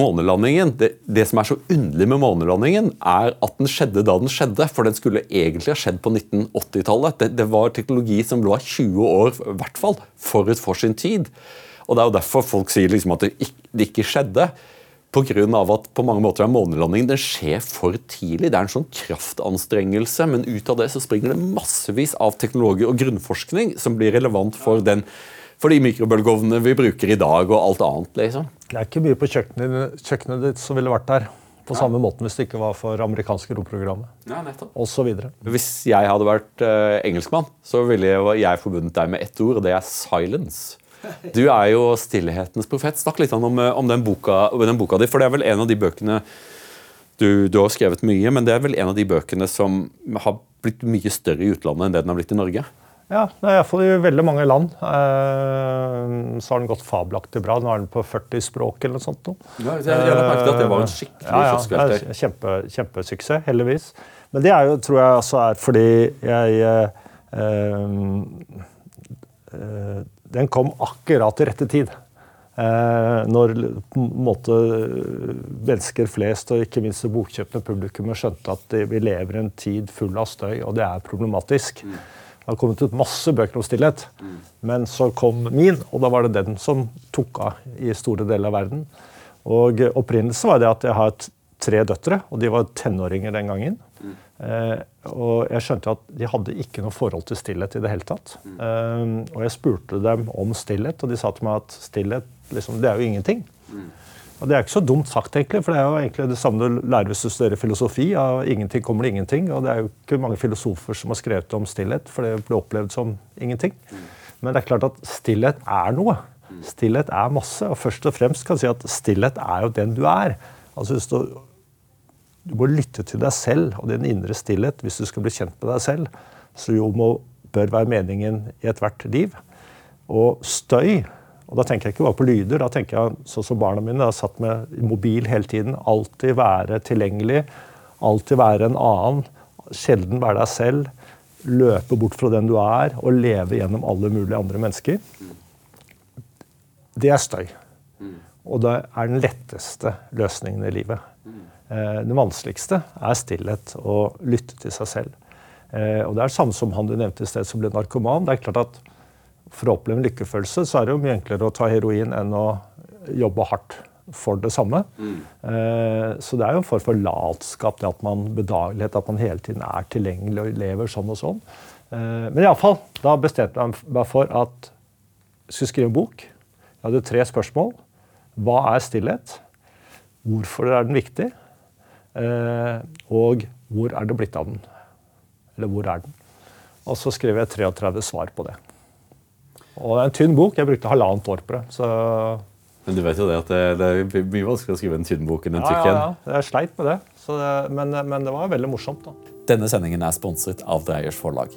Speaker 1: Månelandingen, det, det, som er så underlig med månelandingen, er at den skjedde da den skjedde. For den skulle egentlig ha skjedd på 1980-tallet. Det, det, var teknologi som lå 20 år i hvert fall, forut for sin tid. Og Det er jo derfor folk sier liksom at det ikke, det ikke skjedde. Pga. at på mange måter er månelandingen den skjer for tidlig. Det er en sånn kraftanstrengelse, men ut av det så springer det massevis av teknologi og grunnforskning som blir relevant for den for de mikrobølgeovnene vi bruker i dag, og alt annet. liksom.
Speaker 2: Det er ikke mye på kjøkkenet, kjøkkenet ditt som ville vært der. På ja. samme måten hvis det ikke var for amerikanske romprogrammet.
Speaker 1: Ja. Hvis jeg hadde vært uh, engelskmann, så ville jeg forbundet deg med ett ord, og det er silence. [LAUGHS] Du er jo stillhetens profet. Snakk litt om, eh, om den, boka, den, boka, di. For det er vel en av de bøkene du, du, har skrevet mye, men det er vel en av de bøkene som har blitt mye større i utlandet enn det den har blitt i Norge?
Speaker 2: Ja, det er iallfall i veldig mange land. Eh, så har den gått fabelaktig bra. Nå er den på 40 språk eller noe sånt.
Speaker 1: Ja, jeg, har merket at det var en skikkelig ja, ja,
Speaker 2: kioskvelter. Kjempe, kjempesuksess, heldigvis. Men det er jo, tror jeg også er fordi jeg eh, eh, Den kom akkurat i rette tid. Eh, når på en måte mennesker flest, og ikke minst bokkjøpende publikum, skjønte at vi lever i en tid full av støy, og det er problematisk. Mm. Det har kommet ut masse bøker om stillhet, men så kom min, og da var det den som tok av i store deler av verden. Og Opprinnelsen var det at jeg har tre døtre, og de var tenåringer den gangen. Eh, og jeg skjønte at de hadde ikke noe forhold til stillhet i det hele tatt. Mm. Eh, og jeg spurte dem om stillhet, og de sa til meg at stillhet liksom, det er jo ingenting. Og Det er ikke så dumt sagt, egentlig, for det er jo egentlig det samme du lærer hvis du studerer filosofi. Av ingenting kommer det ingenting. Og det er jo ikke mange filosofer som har skrevet om stillhet, for det ble opplevd som ingenting. Men det er klart at stillhet er noe. Stillhet er masse. Og først og fremst kan jeg si at stillhet er jo den du er. Altså hvis du, du må lytte til deg selv og din indre stillhet hvis du skal bli kjent med deg selv. Så jo må, bør være meningen i ethvert liv. Og støy og Da tenker jeg ikke bare på lyder. Da tenker jeg sånn som barna mine har satt med mobil hele tiden. Alltid være tilgjengelig. Alltid være en annen. Sjelden være deg selv. Løpe bort fra den du er, og leve gjennom alle mulige andre mennesker. Det er støy. Og det er den letteste løsningen i livet. Eh, det vanskeligste er stillhet og lytte til seg selv. Eh, og det er det samme som han du nevnte i sted som ble narkoman. Det er klart at for å oppleve en lykkefølelse, så er det jo mye enklere å ta heroin enn å jobbe hardt for det samme. Mm. Eh, så det er jo en form for latskap, det at man bedagelighet, at man hele tiden er tilgjengelig og lever sånn og sånn. Eh, men iallfall, da bestemte jeg meg for at jeg skulle skrive en bok. Jeg hadde tre spørsmål. Hva er stillhet? Hvorfor er den viktig? Eh, og hvor er det blitt av den? Eller hvor er den? Og så skrev jeg 33 svar på det. Og det er en tynn bok. Jeg brukte halvannet år på det. Så
Speaker 1: men du vet jo det at det, det er mye vanskeligere å skrive en tynn bok enn en tykk
Speaker 2: en. Ja, ja, jeg sleit med det. det men, men, det var veldig morsomt. da.
Speaker 1: Denne sendingen er sponset av Dreyers forlag.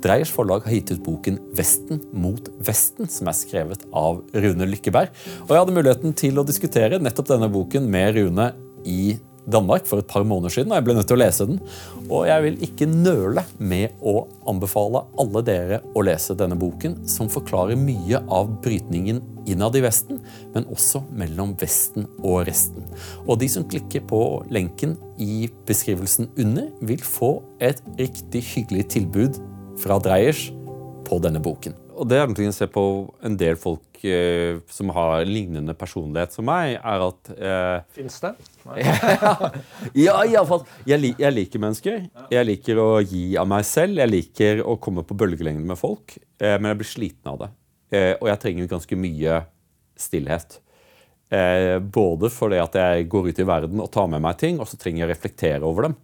Speaker 1: Dreyers forlag har gitt ut boken 'Vesten mot Vesten', som er skrevet av Rune Lykkeberg. Og jeg hadde muligheten til å diskutere nettopp denne boken med Rune i Danmark for et par måneder siden, og jeg ble nødt til å lese den. Og jeg vil ikke nøle med å anbefale alle dere å lese denne boken, som forklarer mye av brytningen innad i Vesten, men også mellom Vesten og resten. Og de som klikker på lenken i beskrivelsen under, vil få et riktig hyggelig tilbud fra Dreyers på denne boken. Og det er noe jeg ser på en del folk eh, som har lignende personlighet som meg, er at eh,
Speaker 2: Fins det? [LAUGHS]
Speaker 1: ja, iallfall. Jeg, jeg liker mennesker. Jeg liker å gi av meg selv. Jeg liker å komme på bølgelengde med folk. Eh, men jeg blir sliten av det. Eh, og jeg trenger ganske mye stillhet. Eh, både fordi at jeg går ut i verden og tar med meg ting, og så trenger jeg å reflektere over dem.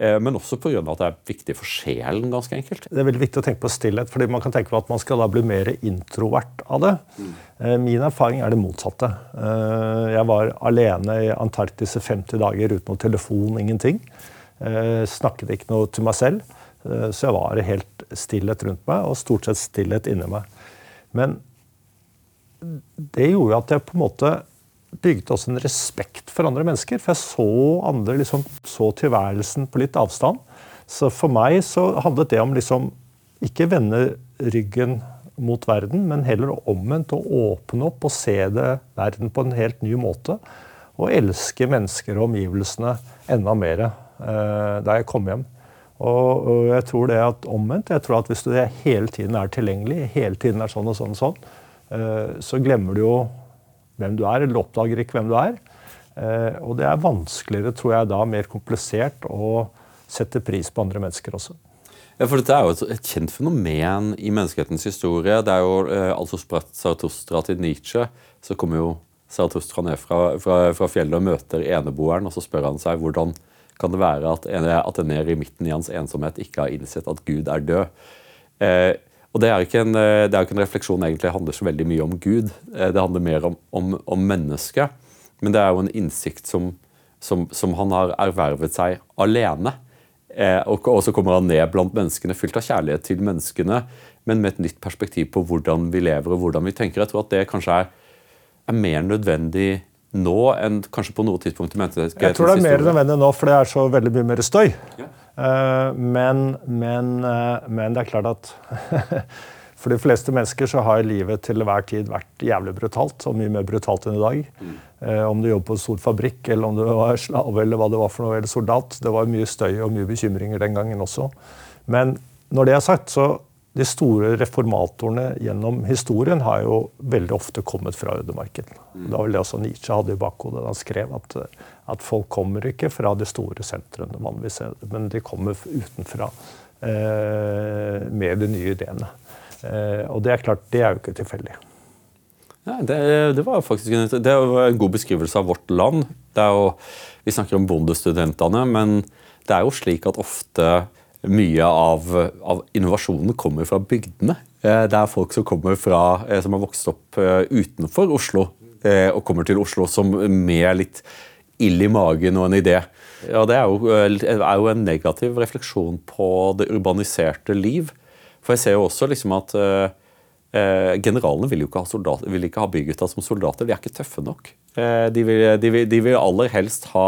Speaker 1: Eh, men også pga. at det er viktig for sjelen. ganske enkelt.
Speaker 2: Det er veldig viktig å tenke på stillhet, fordi man kan tenke på at man skal da bli mer introvert av det. Mm. Min erfaring er det motsatte. Eh, jeg var alene i Antarktis i 50 dager uten noe telefon, ingenting. Snakket ikke noe til meg selv. Så jeg var helt stillhet rundt meg, og stort sett stillhet inni meg. Men det gjorde at jeg på en måte bygde også en respekt for andre mennesker. For jeg så andre liksom, så tilværelsen på litt avstand. Så for meg så handlet det om liksom ikke vende ryggen mot verden, men heller omvendt å åpne opp og se det, verden på en helt ny måte. Og elske mennesker og omgivelsene enda mer eh, da jeg kom hjem. Og, og, jeg tror det at omvendt. Jeg tror at hvis du hele tiden er tilgjengelig, hele tiden er sånn og sånn og sånn, eh, så glemmer du jo hvem du er, eller oppdager ikke hvem du er. Eh, og det er vanskeligere, tror jeg, da mer komplisert å sette pris på andre mennesker også.
Speaker 1: Ja, for Dette er jo et, kjent fenomen i menneskehetens historie. Det er jo eh, altså spredt Zarathustra til Nietzsche. Så kommer jo Zarathustra ned fra, fra, fra, fjellet og møter eneboeren, og så spør han seg hvordan kan det være at, at en nede i midten i hans ensomhet ikke har innsett at Gud er død. Eh, og det er, ikke en, eh, det er ikke en refleksjon egentlig handler så veldig mye om Gud. Eh, det handler mer om, om, om mennesket. Men det er jo en innsikt som, som, som han har ervervet seg alene. Eh, og, og, så kommer han ned blant menneskene, fylt av kjærlighet til menneskene, men med et nytt perspektiv på hvordan vi lever og hvordan vi tenker. Jeg tror at det kanskje er, er mer nødvendig nå enn kanskje på noe tidspunkt i menneskehetens
Speaker 2: historie. Jeg tror det er mer nødvendig nå, for det er så veldig mye mer støy. Ja. Eh, men, men, eh, men, det er klart at [LAUGHS] for de fleste mennesker så har livet til hver tid vært jævlig brutalt, og mye mer brutalt enn i dag. Mm. Om du jobber på en stor fabrikk, eller om du var slave, eller hva det var for noe, eller soldat. Det var mye støy og mye bekymringer den gangen også. Men når det er sagt, så de store reformatorene gjennom historien har jo veldig ofte kommet fra ødemarken. Det var vel det også Nietzsche hadde i bakhodet da han skrev at, at folk kommer ikke fra de store sentrene, men de kommer utenfra eh, med de nye ideene. Eh, og det er klart, det er jo ikke tilfeldig.
Speaker 1: Ja, det, det, var faktisk en, det var en god beskrivelse av vårt land. Jo, vi snakker om bondestudentene, men det er jo slik at ofte mye av, av, innovasjonen kommer fra bygdene. Eh, det er folk som fra, eh, som har vokst opp eh, utenfor Oslo og kommer til Oslo som med litt ild i magen og en idé. Ja, Det er jo, er jo en negativ refleksjon på det urbaniserte liv. For jeg ser jo også liksom at generalene vil jo ikke ha, soldater, vil ikke ha bygutta som soldater. De er ikke tøffe nok. Eh, de, vil, de, vil, de, vil, aller helst ha,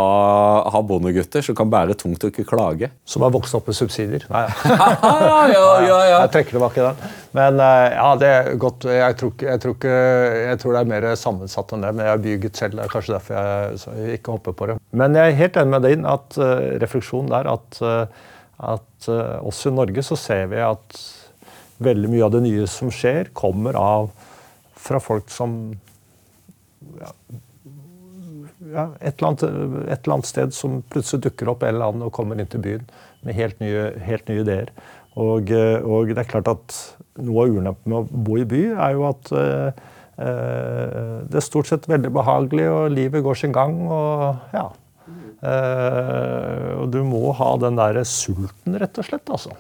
Speaker 1: ha bondegutter som kan bære tungt og ikke klage.
Speaker 2: Som har vokst opp med subsidier. Nei, [LAUGHS]
Speaker 1: ja, ja, ja,
Speaker 2: Jeg trekker tilbake den. Men eh, ja, det er godt. Jeg tror, jeg tror, ikke, jeg tror det er mer sammensatt enn det. Men jeg er bygutt selv. Det er kanskje derfor jeg ikke hopper på det. Men jeg er helt enig med deg at refleksjonen der at, at også i Norge så ser vi at veldig mye av det nye som skjer, kommer av fra folk som ja, ja, et, eller annet, et, eller annet, sted som plutselig dukker opp en eller annen og kommer inn til byen med helt nye, helt nye ideer. Og, og, det er klart at noe av ulempen med å bo i by er jo at eh, det er stort sett veldig behagelig, og livet går sin gang. Og ja. Eh, og du må ha den derre sulten, rett og slett, altså.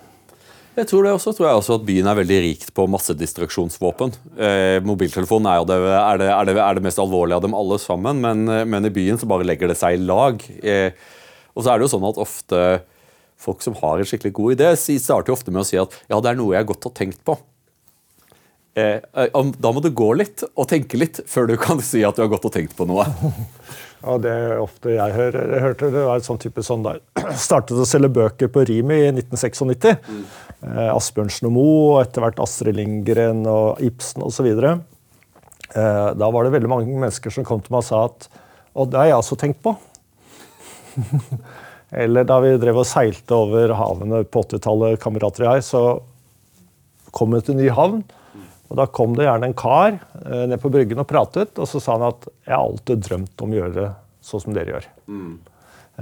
Speaker 1: Jeg tror det også, tror jeg også at byen er veldig rikt på massedistraksjonsvåpen. Eh, mobiltelefonen er, det, er, det, er, det, er, det, mest alvorlige av dem alle sammen, men, eh, men, i byen så bare legger det seg i lag. Eh, og så er det jo sånn at ofte folk som har en skikkelig god idé, starter jo ofte med å si at ja, det er noe jeg godt har tenkt på. Eh, eh da må du gå litt og tenke litt før du kan si at du har gått og tenkt på noe. [LAUGHS]
Speaker 2: Ja, Det er ofte jeg hører. Jeg hørte det var et sånn type sånn der. [CLEARS THROAT] Startet å selge bøker på Rimi i 1996. Mm. Eh, Asbjørnsen og Moe, og etter hvert Astrid Lindgren og Ibsen osv. Eh, da var det veldig mange mennesker som kom til meg og sa at Og det har jeg også tenkt på. [LAUGHS] Eller da vi drev og seilte over havene på 80-tallet, kamerater og jeg, så kom vi til ny havn. Og Da kom det gjerne en kar eh, ned på bryggen og pratet, og så sa han at jeg har alltid drømt om å gjøre sånn som dere gjør. Mm.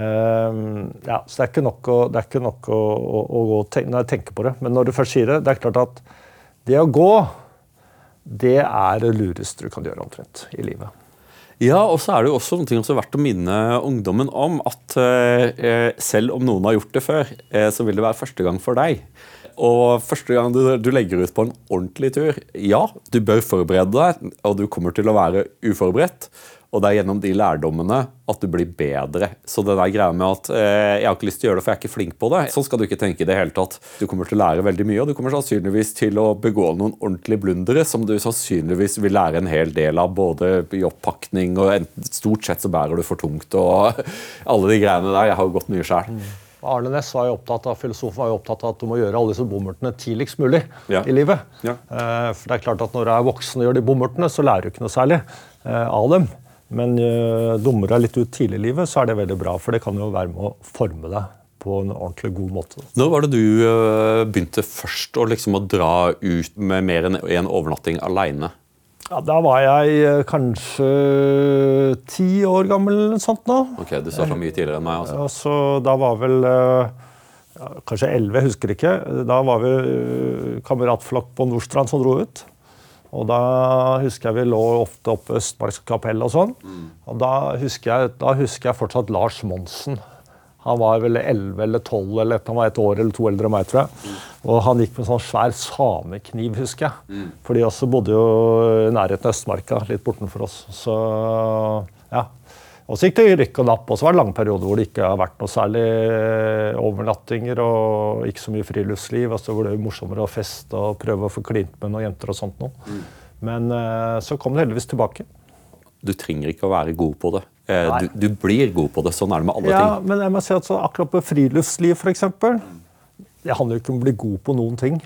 Speaker 2: Um, ja, så det er ikke nok, å, det er ikke nok å, å, å, å tenke, nei, tenke på det. Men når du først sier det, det er klart at det å gå, det er det lureste du kan gjøre omtrent i livet.
Speaker 1: Ja, og så er det jo også noe som er verdt å minne ungdommen om. At eh, selv om noen har gjort det før, eh, så vil det være første gang for deg. Og første gang du, du, legger ut på en ordentlig tur, ja, du bør forberede deg, og du kommer til å være uforberedt. Og det er gjennom de lærdommene at du blir bedre. Så det der greia med at eh, jeg har ikke lyst til å gjøre det, for jeg er ikke flink på det, sånn skal du ikke tenke i det hele tatt. Du kommer til å lære veldig mye, og du kommer sannsynligvis til å begå noen ordentlige blundere som du sannsynligvis vil lære en hel del av, både i oppakning og stort sett så bærer du for tungt og [LAUGHS] alle de greiene der. Jeg har jo gått mye sjæl.
Speaker 2: Arne Næss var jo opptatt av, filosofen var jo opptatt av at du må gjøre alle disse bommertene tidligst mulig ja. i livet. Ja. Eh, for det er klart at Når du er voksen og gjør de bommertene, så lærer du ikke noe særlig eh, av dem. Men uh, dummer deg litt ut tidlig i livet, så er det veldig bra. For det kan jo være med å forme deg på en ordentlig god måte.
Speaker 1: Når var det du uh, begynte først å, liksom, å dra ut med mer enn en overnatting aleine?
Speaker 2: Ja, da var jeg uh, kanskje ti år gammel eller noe sånt nå.
Speaker 1: Ok, Du starta mye tidligere enn meg.
Speaker 2: altså. Så da var vel ja, kanskje elleve, jeg husker ikke. Da var vi kameratflokk på Nordstrand som dro ut. Og da husker jeg vi lå ofte oppe ved Østmarkskapellet og sånn. Mm. Og da husker, jeg, da husker, jeg, fortsatt Lars Monsen. Han var vel 11 eller 12 eller han var et år eller to eldre enn meg, tror jeg. Mm. Og han gikk med sånn svær samekniv, husker jeg. Mm. For de også bodde jo i nærheten av Østmarka, litt bortenfor oss. Så ja. Og så gikk det rykk og napp, og så var det lange perioder hvor det ikke har vært noe særlig eh, overnattinger og ikke så mye friluftsliv. Og så var det er morsommere å feste og prøve å få klint med noen jenter og sånt noe. Mm. Men uh, så kom det heldigvis tilbake.
Speaker 1: Du trenger ikke å være god på det. Eh, du, du, blir god på det. Sånn er det med alle
Speaker 2: ja,
Speaker 1: ting.
Speaker 2: Men jeg må si at akkurat på friluftsliv, f.eks. Det handler jo ikke om å bli god på noen ting.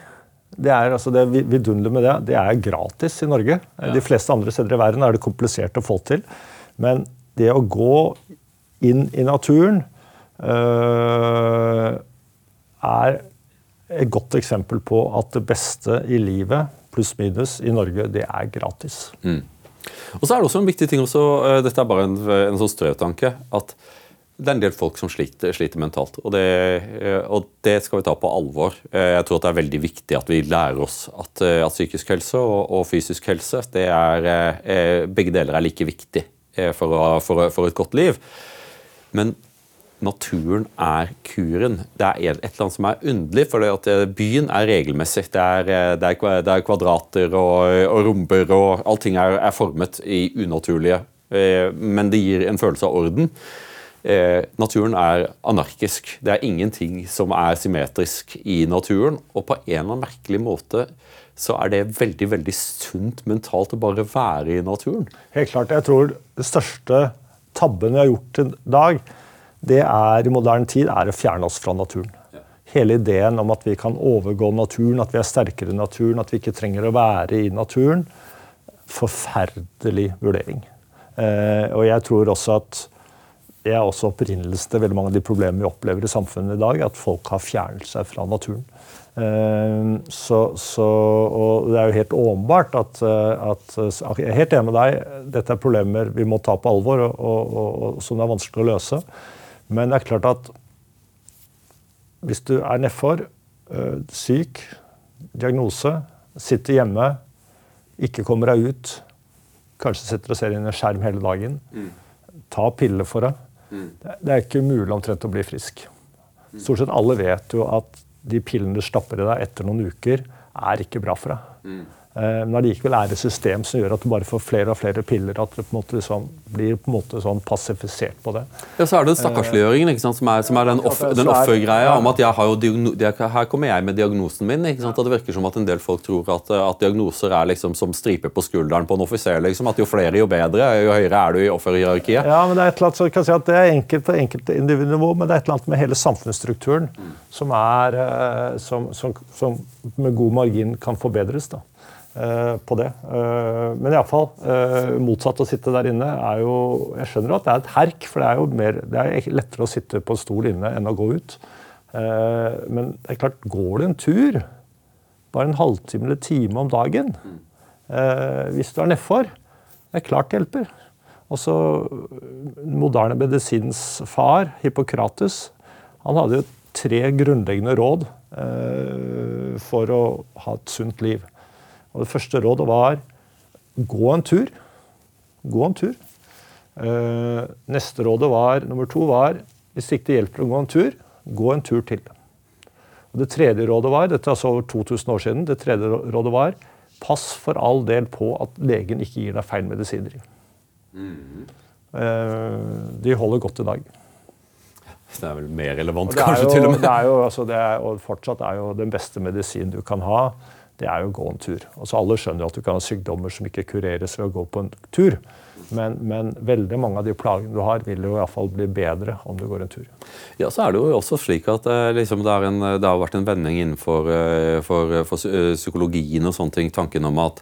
Speaker 2: Det er altså det vidunderlige med det, det er gratis i Norge. Ja. De fleste andre steder i verden er det komplisert å få til. Men det å gå inn i naturen øh, er et godt eksempel på at det beste i livet, pluss minus, i Norge, det er gratis.
Speaker 1: Mm. Og så er det også en viktig ting også, eh, Dette er bare en, en sånn strøtanke. at det er en del folk som sliter, sliter mentalt, og det, eh, og det, skal vi ta på alvor. Jeg tror at det er veldig viktig at vi lærer oss at, at psykisk helse og, og, fysisk helse det er, begge deler er like viktig for, for, for et godt liv. Men naturen er kuren. Det er et eller annet som er underlig, for eh, byen er regelmessig. Det er, eh, det er, er kvadrater og, og, romber, og allting er, er, formet i unaturlige eh, Men det gir en følelse av orden. naturen er anarkisk. Det er ingenting som er symmetrisk i naturen. Og på en eller annen merkelig måte så er det veldig veldig sunt mentalt å bare være i naturen.
Speaker 2: Helt klart. Jeg tror det største tabben vi har gjort i dag, det er i moderne tid er å fjerne oss fra naturen. Hele ideen om at vi kan overgå naturen, at vi er sterkere i naturen, at vi ikke trenger å være i naturen. Forferdelig vurdering. Eh, og jeg tror også at det er også opprinnelsen til veldig mange av de problemene vi opplever i samfunnet i dag, at folk har fjernet seg fra naturen. Eh, så, så, og det er jo helt åpenbart at, eh, at, Jeg er helt enig med deg. Dette er problemer vi må ta på alvor, og, og, og, som det er vanskelig å løse. Men det er klart at hvis du er nedfor, øh, syk, diagnose, sitter hjemme, ikke kommer deg ut, kanskje sitter og ser inn i en skjerm hele dagen, mm. ta piller for det. Mm. Det er ikke mulig omtrent å bli frisk. Stort sett alle vet jo at de pillene du stapper i deg etter noen uker, er ikke bra for deg. Mm. Eh, men allikevel er det et system som gjør at du bare får flere og flere piller. At du på en måte liksom blir på en måte sånn passifisert på det.
Speaker 1: Ja, Så er det den stakkarsliggjøringen ikke sant, som er, som er den, off, den offergreia ja. om at jeg her kommer jeg med diagnosen min. ikke sant, At Det virker som at en del folk tror at, at diagnoser er liksom som striper på skulderen på en offiser. liksom, At jo flere, jo bedre. Jo høyere er du i offerhierarkiet.
Speaker 2: Ja, men Det er et eller annet, så kan si at det er enkelt enkelte individnivå, men det er et eller annet med hele samfunnsstrukturen mm. som, er, eh, som, som, som med god margin kan forbedres. da. Eh, på det. Uh, men iallfall, uh, motsatt å sitte der inne er jo Jeg skjønner at det er et herk, for det er jo mer, det er lettere å sitte på en stol inne enn å gå ut. men det er klart, går du en tur, bare en halvtime eller time om dagen Hvis du er nedfor, det er klart det hjelper. Også moderne medisinens far, Hippokrates, han hadde jo tre grunnleggende råd for å ha et sunt liv. Og det første rådet var gå en tur. Gå en tur. Uh, neste rådet var, nummer to var hvis ikke det hjelper å gå en tur, gå en tur til. Og Det tredje rådet var dette er altså over 2000 år siden, det tredje rådet var pass for all del på at legen ikke gir deg feil medisiner. Mm. Uh, de holder godt i dag.
Speaker 1: Det er vel mer relevant, kanskje? Jo, til og med.
Speaker 2: Det er jo, altså, det er, og fortsatt er jo den beste medisin du kan ha det er jo å gå en tur. Altså Alle skjønner at du kan ha sykdommer som ikke kureres ved å gå på en tur. Men, men, veldig mange av de plagene du har, vil jo i hvert fall bli bedre om du går en tur.
Speaker 1: Ja, så er Det jo også slik at eh, liksom, det, en, det, har vært en vending innenfor eh, for, for psykologien og sånne ting. Tanken om at,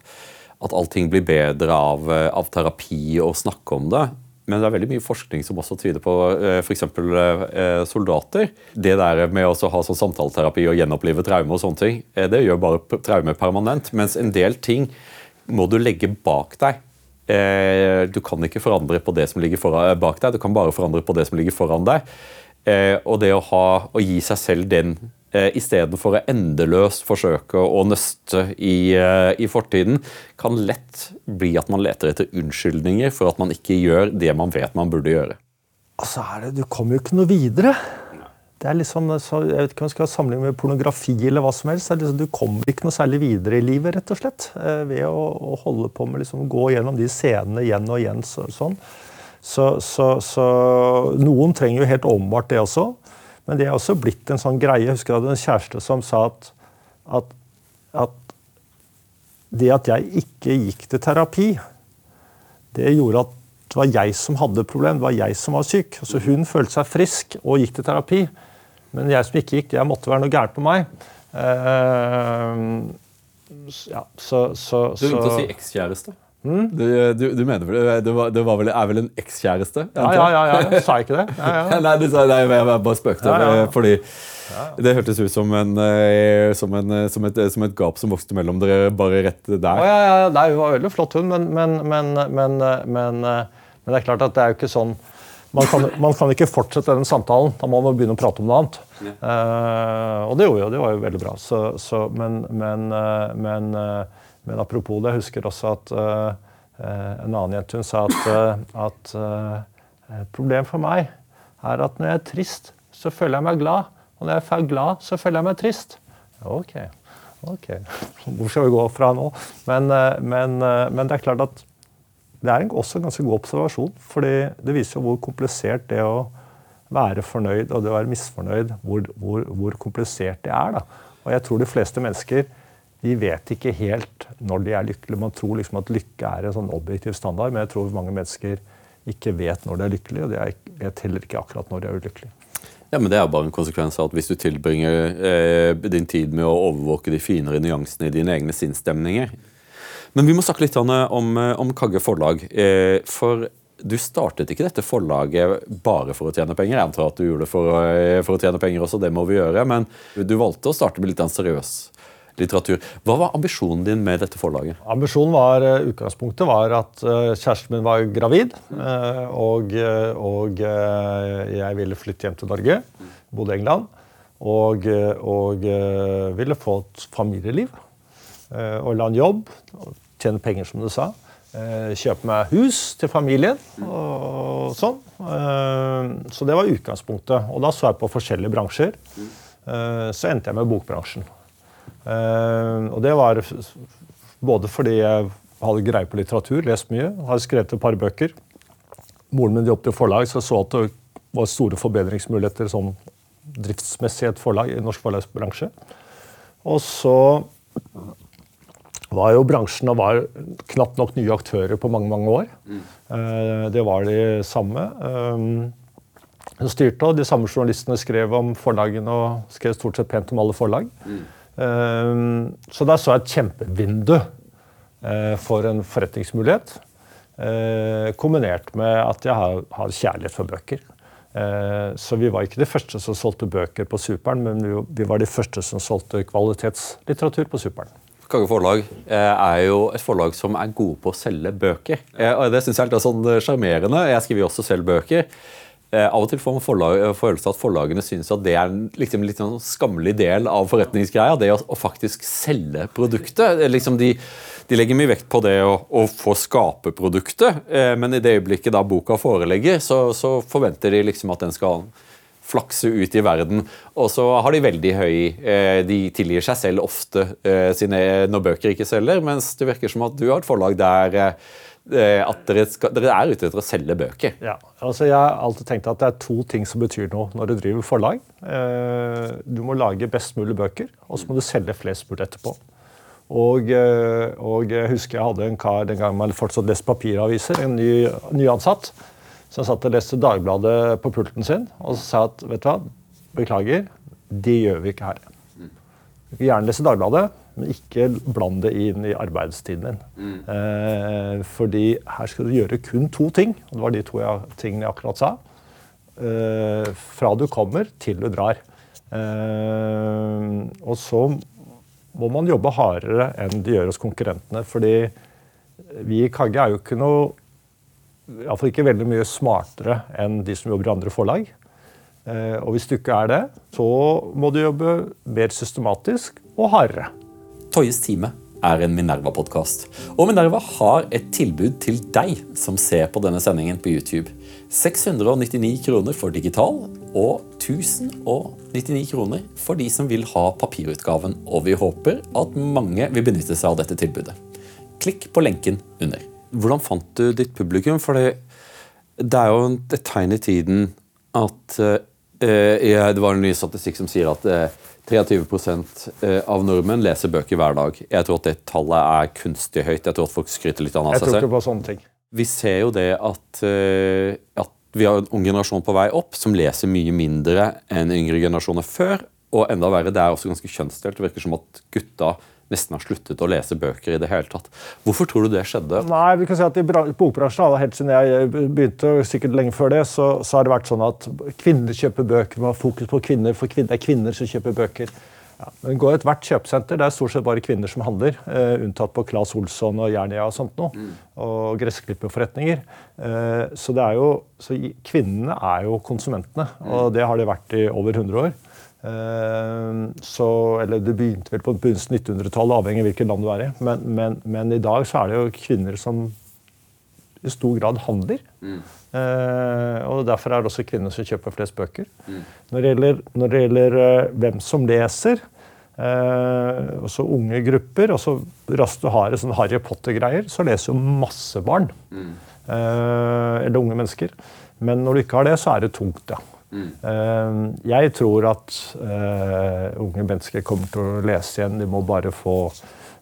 Speaker 1: at allting blir bedre av, av terapi og snakke om det. Men det er veldig mye forskning som også tyder på eh, f.eks. Eh, soldater. Det der med å ha sånn samtaleterapi og gjenopplive traume, og sånne ting, eh, det gjør bare traume permanent. Mens en del ting må du legge bak deg. Du kan ikke forandre på det som ligger bak deg, du kan bare forandre på det som ligger foran deg. Og det å, ha, å gi seg selv den eh, istedenfor å endeløst forsøke å nøste i, eh, i, fortiden, kan lett bli at man leter etter unnskyldninger for at man ikke gjør det man vet man burde gjøre.
Speaker 2: Altså det, Du kommer jo ikke noe videre. Det er liksom, jeg vet ikke om jeg skal sammenligne med pornografi eller hva som helst. Liksom, du kommer ikke noe særlig videre i livet rett og slett, eh, ved å, å holde på med liksom, gå gjennom de scenene igjen og igjen. Så, sånn. så, så, så noen trenger jo helt åpenbart det også. Men det er også blitt en sånn greie. Jeg husker jeg hadde en kjæreste som sa at, at, at det at jeg ikke gikk til terapi, det gjorde at det var jeg som hadde problem, det var jeg som var syk. Altså hun følte seg frisk og gikk til terapi. Men jeg som ikke gikk, det måtte være noe gærent på meg. Uh,
Speaker 1: ja, så, så, du begynte å si ekskjæreste? Du, du, du mener vel det, var, det var vel, er vel en ekskjæreste?
Speaker 2: Ja, ja, ja, ja, ja. Sa jeg ikke det? Ja, ja. [LAUGHS]
Speaker 1: Nei, du sa, nei, jeg bare spøkte.
Speaker 2: Ja, ja, ja.
Speaker 1: Fordi det hørtes ut som, en, eh, som, en, eh, som, et, som et gap som vokste mellom dere bare rett der.
Speaker 2: ja, ja, ja. Nei, hun var veldig flott, hun, men, men, men, men, det er klart at det er jo ikke sånn man kan, man kan ikke fortsette den samtalen. Da må man begynne å prate om noe annet. Eh, og det gjorde vi, og det var jo veldig bra. Så, så, men, men, uh, men, eh, men apropos det, jeg husker også at eh, eh, en annen jente hun sa at, eh, at et problem for meg er at når jeg er trist, så føler jeg meg glad. Og når jeg er glad, så føler jeg meg trist. Ok. Ok, [LAUGHS] hvor skal vi gå fra nå? Men, men, men det er klart at det er også en ganske god observasjon. fordi det viser jo hvor komplisert det å være fornøyd og det å være misfornøyd, hvor, hvor, hvor komplisert det er. da. Og jeg tror de fleste mennesker de vet ikke helt når de er lykkelige. Man tror liksom at lykke er en sånn objektiv standard, men jeg tror mange mennesker ikke vet når de er lykkelige, og de vet heller ikke akkurat når de er ulykkelige.
Speaker 1: Ja, men Det er bare en konsekvens av at hvis du tilbringer eh, din tid med å overvåke de finere nyansene i dine egne sinnsstemninger. Men vi må snakke litt om, eh, om Kagge forlag. Eh, for du startet ikke dette forlaget bare for å tjene penger. Jeg antar at du gjorde det for, å- for å tjene penger også, det må vi gjøre. Men du valgte å starte med litt seriøs litteratur. Hva var ambisjonen din med dette forlaget?
Speaker 2: Ambisjonen var, eh, Utgangspunktet var at eh, kjæresten min var gravid. eh, Og, og jeg ville flytte hjem til Norge. Bodde i England. Og, og ville få et familieliv. Og la en jobb. Tjene penger, som du sa. Kjøpe meg hus til familien og sånn. Så det var utgangspunktet. Og da så jeg på forskjellige bransjer. Så endte jeg med bokbransjen. Eh, og det var både fordi jeg hadde greie på litteratur, lest mye, hadde skrevet et par bøker. Moren min jobbet i forlag, så jeg så at det var store forbedringsmuligheter sånn driftsmessig et forlag, i norsk forlagsbransje. Og så var jo bransjen og var knapt nok nye aktører på mange mange år. Eh, det var de samme. Um, som styrte, og De samme journalistene skrev om forlagene og skrev stort sett pent om alle forlag. Um, så da så jeg et kjempevindu eh, for en forretningsmulighet. eh, kombinert med at jeg har, kjærlighet for bøker. Eh, så vi var ikke de første som solgte bøker på Superen, men vi, var de første som solgte kvalitetslitteratur på Superen.
Speaker 1: Kage forlag eh, er jo et forlag som er gode på å selge bøker. Eh, og Det synes jeg er sånn sjarmerende. Jeg skriver jo også selv bøker. Eh, av og til får man forlag, følelse av at forlagene syns at det er en liksom, litt sånn skammelig del av forretningsgreia. Det å, å faktisk selge produktet. Eh, Liksom de, de legger mye vekt på det å, å få skape produktet, eh, men i det øyeblikket da boka foreligger, så, så forventer de liksom at den skal flakse ut i verden. Og så har de veldig høy eh, De tilgir seg selv ofte eh, sine, når bøker ikke selger, mens det virker som at du har et forlag der eh, at dere, skal, dere er ute etter å selge bøker.
Speaker 2: Ja, altså Jeg har alltid tenkt at det er to ting som betyr noe når du driver forlag. Eh, Du må lage best mulig bøker, og så må du selge flest mulig etterpå. Og, eh, og jeg husker jeg hadde en kar den gangen man fortsatt leste papiraviser, en ny, nyansatt, som satt og leste Dagbladet på pulten sin, og så sa at vet du hva, beklager, det gjør vi ikke her. Du kan gjerne lese Dagbladet, men ikke bland det inn i arbeidstiden din. Eh, fordi her skal du gjøre kun to ting, og det var de to jeg, tingene jeg akkurat sa. Eh, fra du kommer til du drar. Eh, og så må man jobbe hardere enn de gjør hos konkurrentene. fordi vi i Kagge er jo ikke noe Iallfall ikke veldig mye smartere enn de som jobber i andre forlag. Eh, og hvis du ikke er det, så må du jobbe mer systematisk og hardere.
Speaker 1: Toyes time er en Minerva-podkast. Og Minerva har et tilbud til deg som ser på denne sendingen på YouTube. 699 kroner for digital og 1099 kroner for de som vil ha papirutgaven. Og vi håper at mange vil benytte seg av dette tilbudet. Klikk på lenken under. Hvordan fant du ditt publikum? For det, er jo et tegn i tiden at eh, ja, Det var en ny statistikk som sier at eh, 23 eh, av nordmenn leser bøker hver dag. Jeg tror at det tallet er kunstig høyt. Jeg tror at folk skryter litt av
Speaker 2: Jeg tror ikke på sånne ting.
Speaker 1: Vi ser jo det at, eh, at vi har en ung generasjon på vei opp som leser mye mindre enn yngre generasjoner før. Og enda verre, det er også ganske kjønnsdelt. Det virker som at gutta nesten har sluttet å lese bøker i det hele tatt. Hvorfor tror du det skjedde?
Speaker 2: Nei, vi kan si at i Bokbransjen, helt siden jeg begynte, sikkert lenge før det, så, så har det vært sånn at kvinner kjøper bøker. Man har fokus på kvinner, for det er kvinner som kjøper bøker. Ja, men går Ethvert kjøpesenter det er stort sett bare kvinner som handler. Uh, unntatt på Claes Olsson og Jernia og sånt noe. Mm. Og gressklipperforretninger. Uh, så, det er jo, så kvinnene er jo konsumentene, og det har de vært i over 100 år. Uh, så, eller Det begynte vel på begynnelsen av 1900-tallet, avhengig av hvilket land du er i. Men, men, men, i dag så er det jo kvinner som i stor grad handler. Mm. Uh, og Derfor er det også kvinner som kjøper flest bøker. Mm. Når, det gjelder, når, det gjelder, uh, hvem som leser, eh, også unge grupper og så Raskt du har sånn Harry Potter-greier, så leser jo masse barn. Mm. eller unge mennesker. Men når du ikke har det, så er det tungt, ja. Mm. jeg tror at unge mennesker kommer til å lese igjen. De må bare få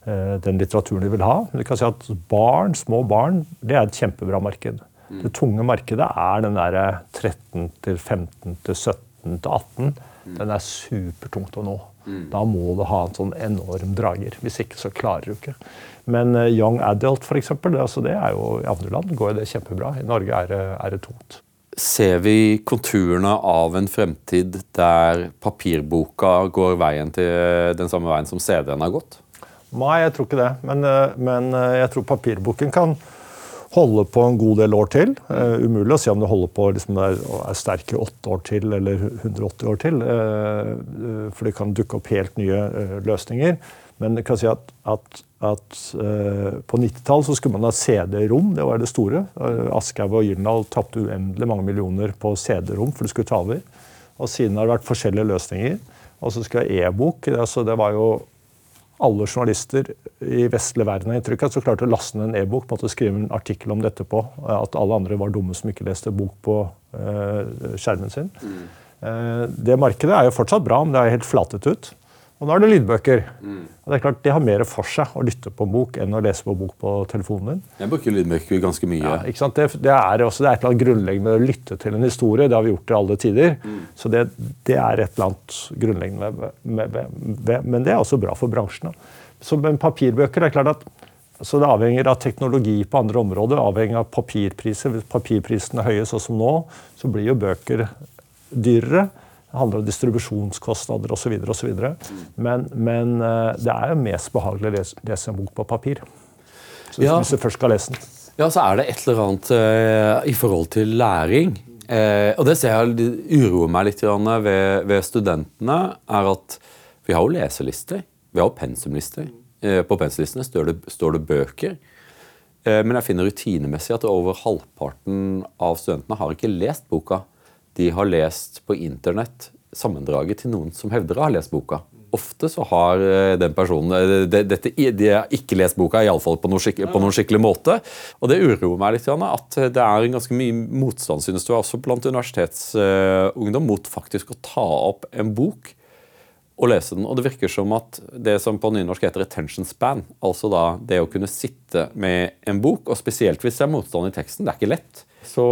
Speaker 2: den litteraturen de vil ha. Men du kan si at barn, små barn det er et kjempebra marked. Mm. Det tunge markedet er den der 13 til 15 til 17 til 18. Mm. Den er supertungt å nå. Mm. Da må du ha en sånn enorm drager. Hvis ikke så klarer du ikke. Men young adult, f.eks., det, altså, det er jo i andre land går det kjempebra. I Norge er det, er det tungt.
Speaker 1: Ser vi konturene av en fremtid der papirboka går veien til den samme veien som CD-en har gått?
Speaker 2: Nei, jeg tror ikke det. Men, uh, men uh, jeg tror papirboken kan holde på en god del år til. Umulig å si om det holder på liksom, er, er sterke åtte år til eller 180 år til. For det kan dukke opp helt nye løsninger. Men jeg kan si at, at, at på 90-tallet skulle man ha CD-rom. Det var det store. Aschehoug og Gyldendal tapte uendelig mange millioner på CD-rom for det skulle ta over. Og siden har det vært forskjellige løsninger. Og så skulle jeg ha e-bok. Altså, det var jo alle journalister i vestlig verden har inntrykk av, så klarte å laste ned en e-bok, måtte skrive en artikkel om dette på. At alle andre var dumme som ikke leste bok på uh, skjermen sin. Mm. Det markedet er jo fortsatt bra, men det er helt flatet ut. Og nå er det lydbøker. Mm. Og Det er klart, det har mer for seg å lytte på bok enn å lese på bok på telefonen din.
Speaker 1: Jeg bruker lydbøker ganske mye.
Speaker 2: Ja, ikke sant? Det, det, er også, det er et eller annet grunnleggende med å lytte til en historie. Det har vi gjort i alle tider. Mm. Så det, det, er et eller annet grunnleggende med, med, med, Men det er også bra for bransjen. Så, med papirbøker det er klart at så Det avhenger av teknologi på andre områder, avhengig av papirpriser. Hvis papirprisene er høye, sånn som nå, så blir jo bøker dyrere. Det handler om distribusjonskostnader osv. Men, men eh, det er jo mest behagelig å lese, lese en bok på papir. Så, ja. Hvis du først skal lese den.
Speaker 1: Ja, så er det et eller annet uh, i forhold til læring. Uh, og det ser jeg uroer meg litt ved, ved, studentene, er at vi har jo leselister. Vi har jo pensumlister. På pensumlistene står det, står det bøker. men jeg finner rutinemessig at over halvparten av studentene har ikke lest boka de har lest på internett sammendraget til noen som hevder å ha lest boka. Ofte så har eh, den personen eh, de, dette, de har ikke lest boka, iallfall på, noe på noen skikkelig måte. Og det uroer meg litt at det er ganske mye motstand synes du, også blant universitetsungdom mot faktisk å ta opp en bok og lese den. Og det virker som at det som på nynorsk heter attention span, altså da det å kunne sitte med en bok, og spesielt hvis det er motstand i teksten, det er ikke lett så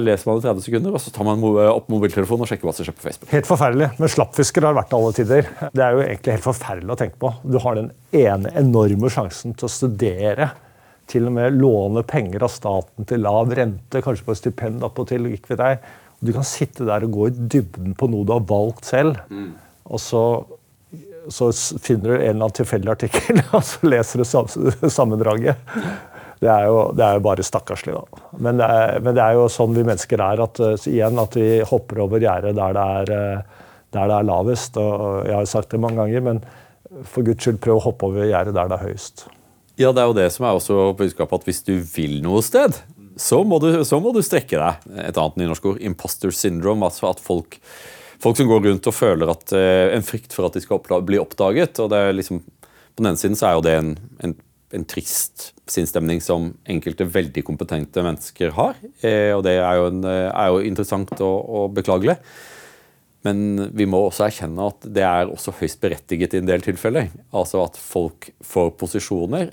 Speaker 1: leser man i 30 sekunder, og så tar man opp mobiltelefonen og sjekker hva som skjer på Facebook.
Speaker 2: Helt forferdelig. Men slappfisker har vært alle tider. Det er jo egentlig helt forferdelig å tenke på. Du har den ene enorme sjansen til å studere. Til og med låne penger av staten til lav rente, kanskje på et stipend attpåtil. Du kan sitte der og gå i dybden på noe du har valgt selv. Mm. Og så, så, finner du en eller annen tilfeldig artikkel, [LAUGHS] og så leser du sammendraget. Det er jo, det er jo bare stakkarslig, da. Men det, er, men det, er, jo sånn vi mennesker er. At, uh, igjen, at vi hopper over gjerdet der, der, det er lavest. og Jeg har sagt det mange ganger, men for guds skyld, prøv å hoppe over gjerdet der det er høyest.
Speaker 1: Ja, det er jo det som er også budskapet, at hvis du vil noe sted, så må du, så må du strekke deg. Et annet nynorsk ord, imposter syndrome. altså at folk, folk som går rundt og føler at, uh, en frykt for at de skal bli oppdaget. og det er liksom, På den ene siden så er jo det en, en en trist sinnsstemning som enkelte veldig kompetente mennesker har. Eh, og det er jo, en, eh, er jo interessant og, og, beklagelig. Men vi må også erkjenne at det er også høyst berettiget i en del tilfeller. Altså at folk får posisjoner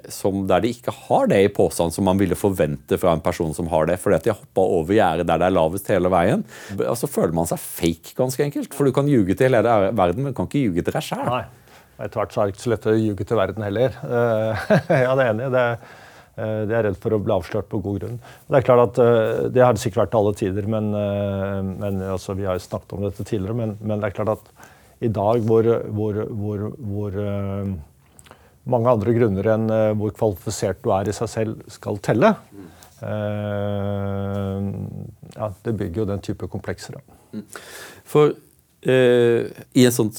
Speaker 1: der de ikke har det i påstand som man ville forvente fra en person som har det, fordi at de har hoppa over gjerdet der det er lavest hele veien. Altså føler man seg fake, ganske enkelt. For du kan ljuge til hele verden, men du kan ikke ljuge til deg sjæl.
Speaker 2: Etter hvert så er det ikke så lett å ljuge til verden heller. Eh, [LAUGHS] ja, det er enig. Det, eh, det er redd for å bli avslørt på god grunn. Det er klart at eh, det har det sikkert vært til alle tider, men, men altså, vi har jo snakket om dette tidligere. Men, men, det er klart at i dag hvor, hvor, hvor, hvor mange andre grunner enn hvor kvalifisert du er i seg selv, skal telle, ja, det bygger jo den type komplekser.
Speaker 1: For eh, i en sånn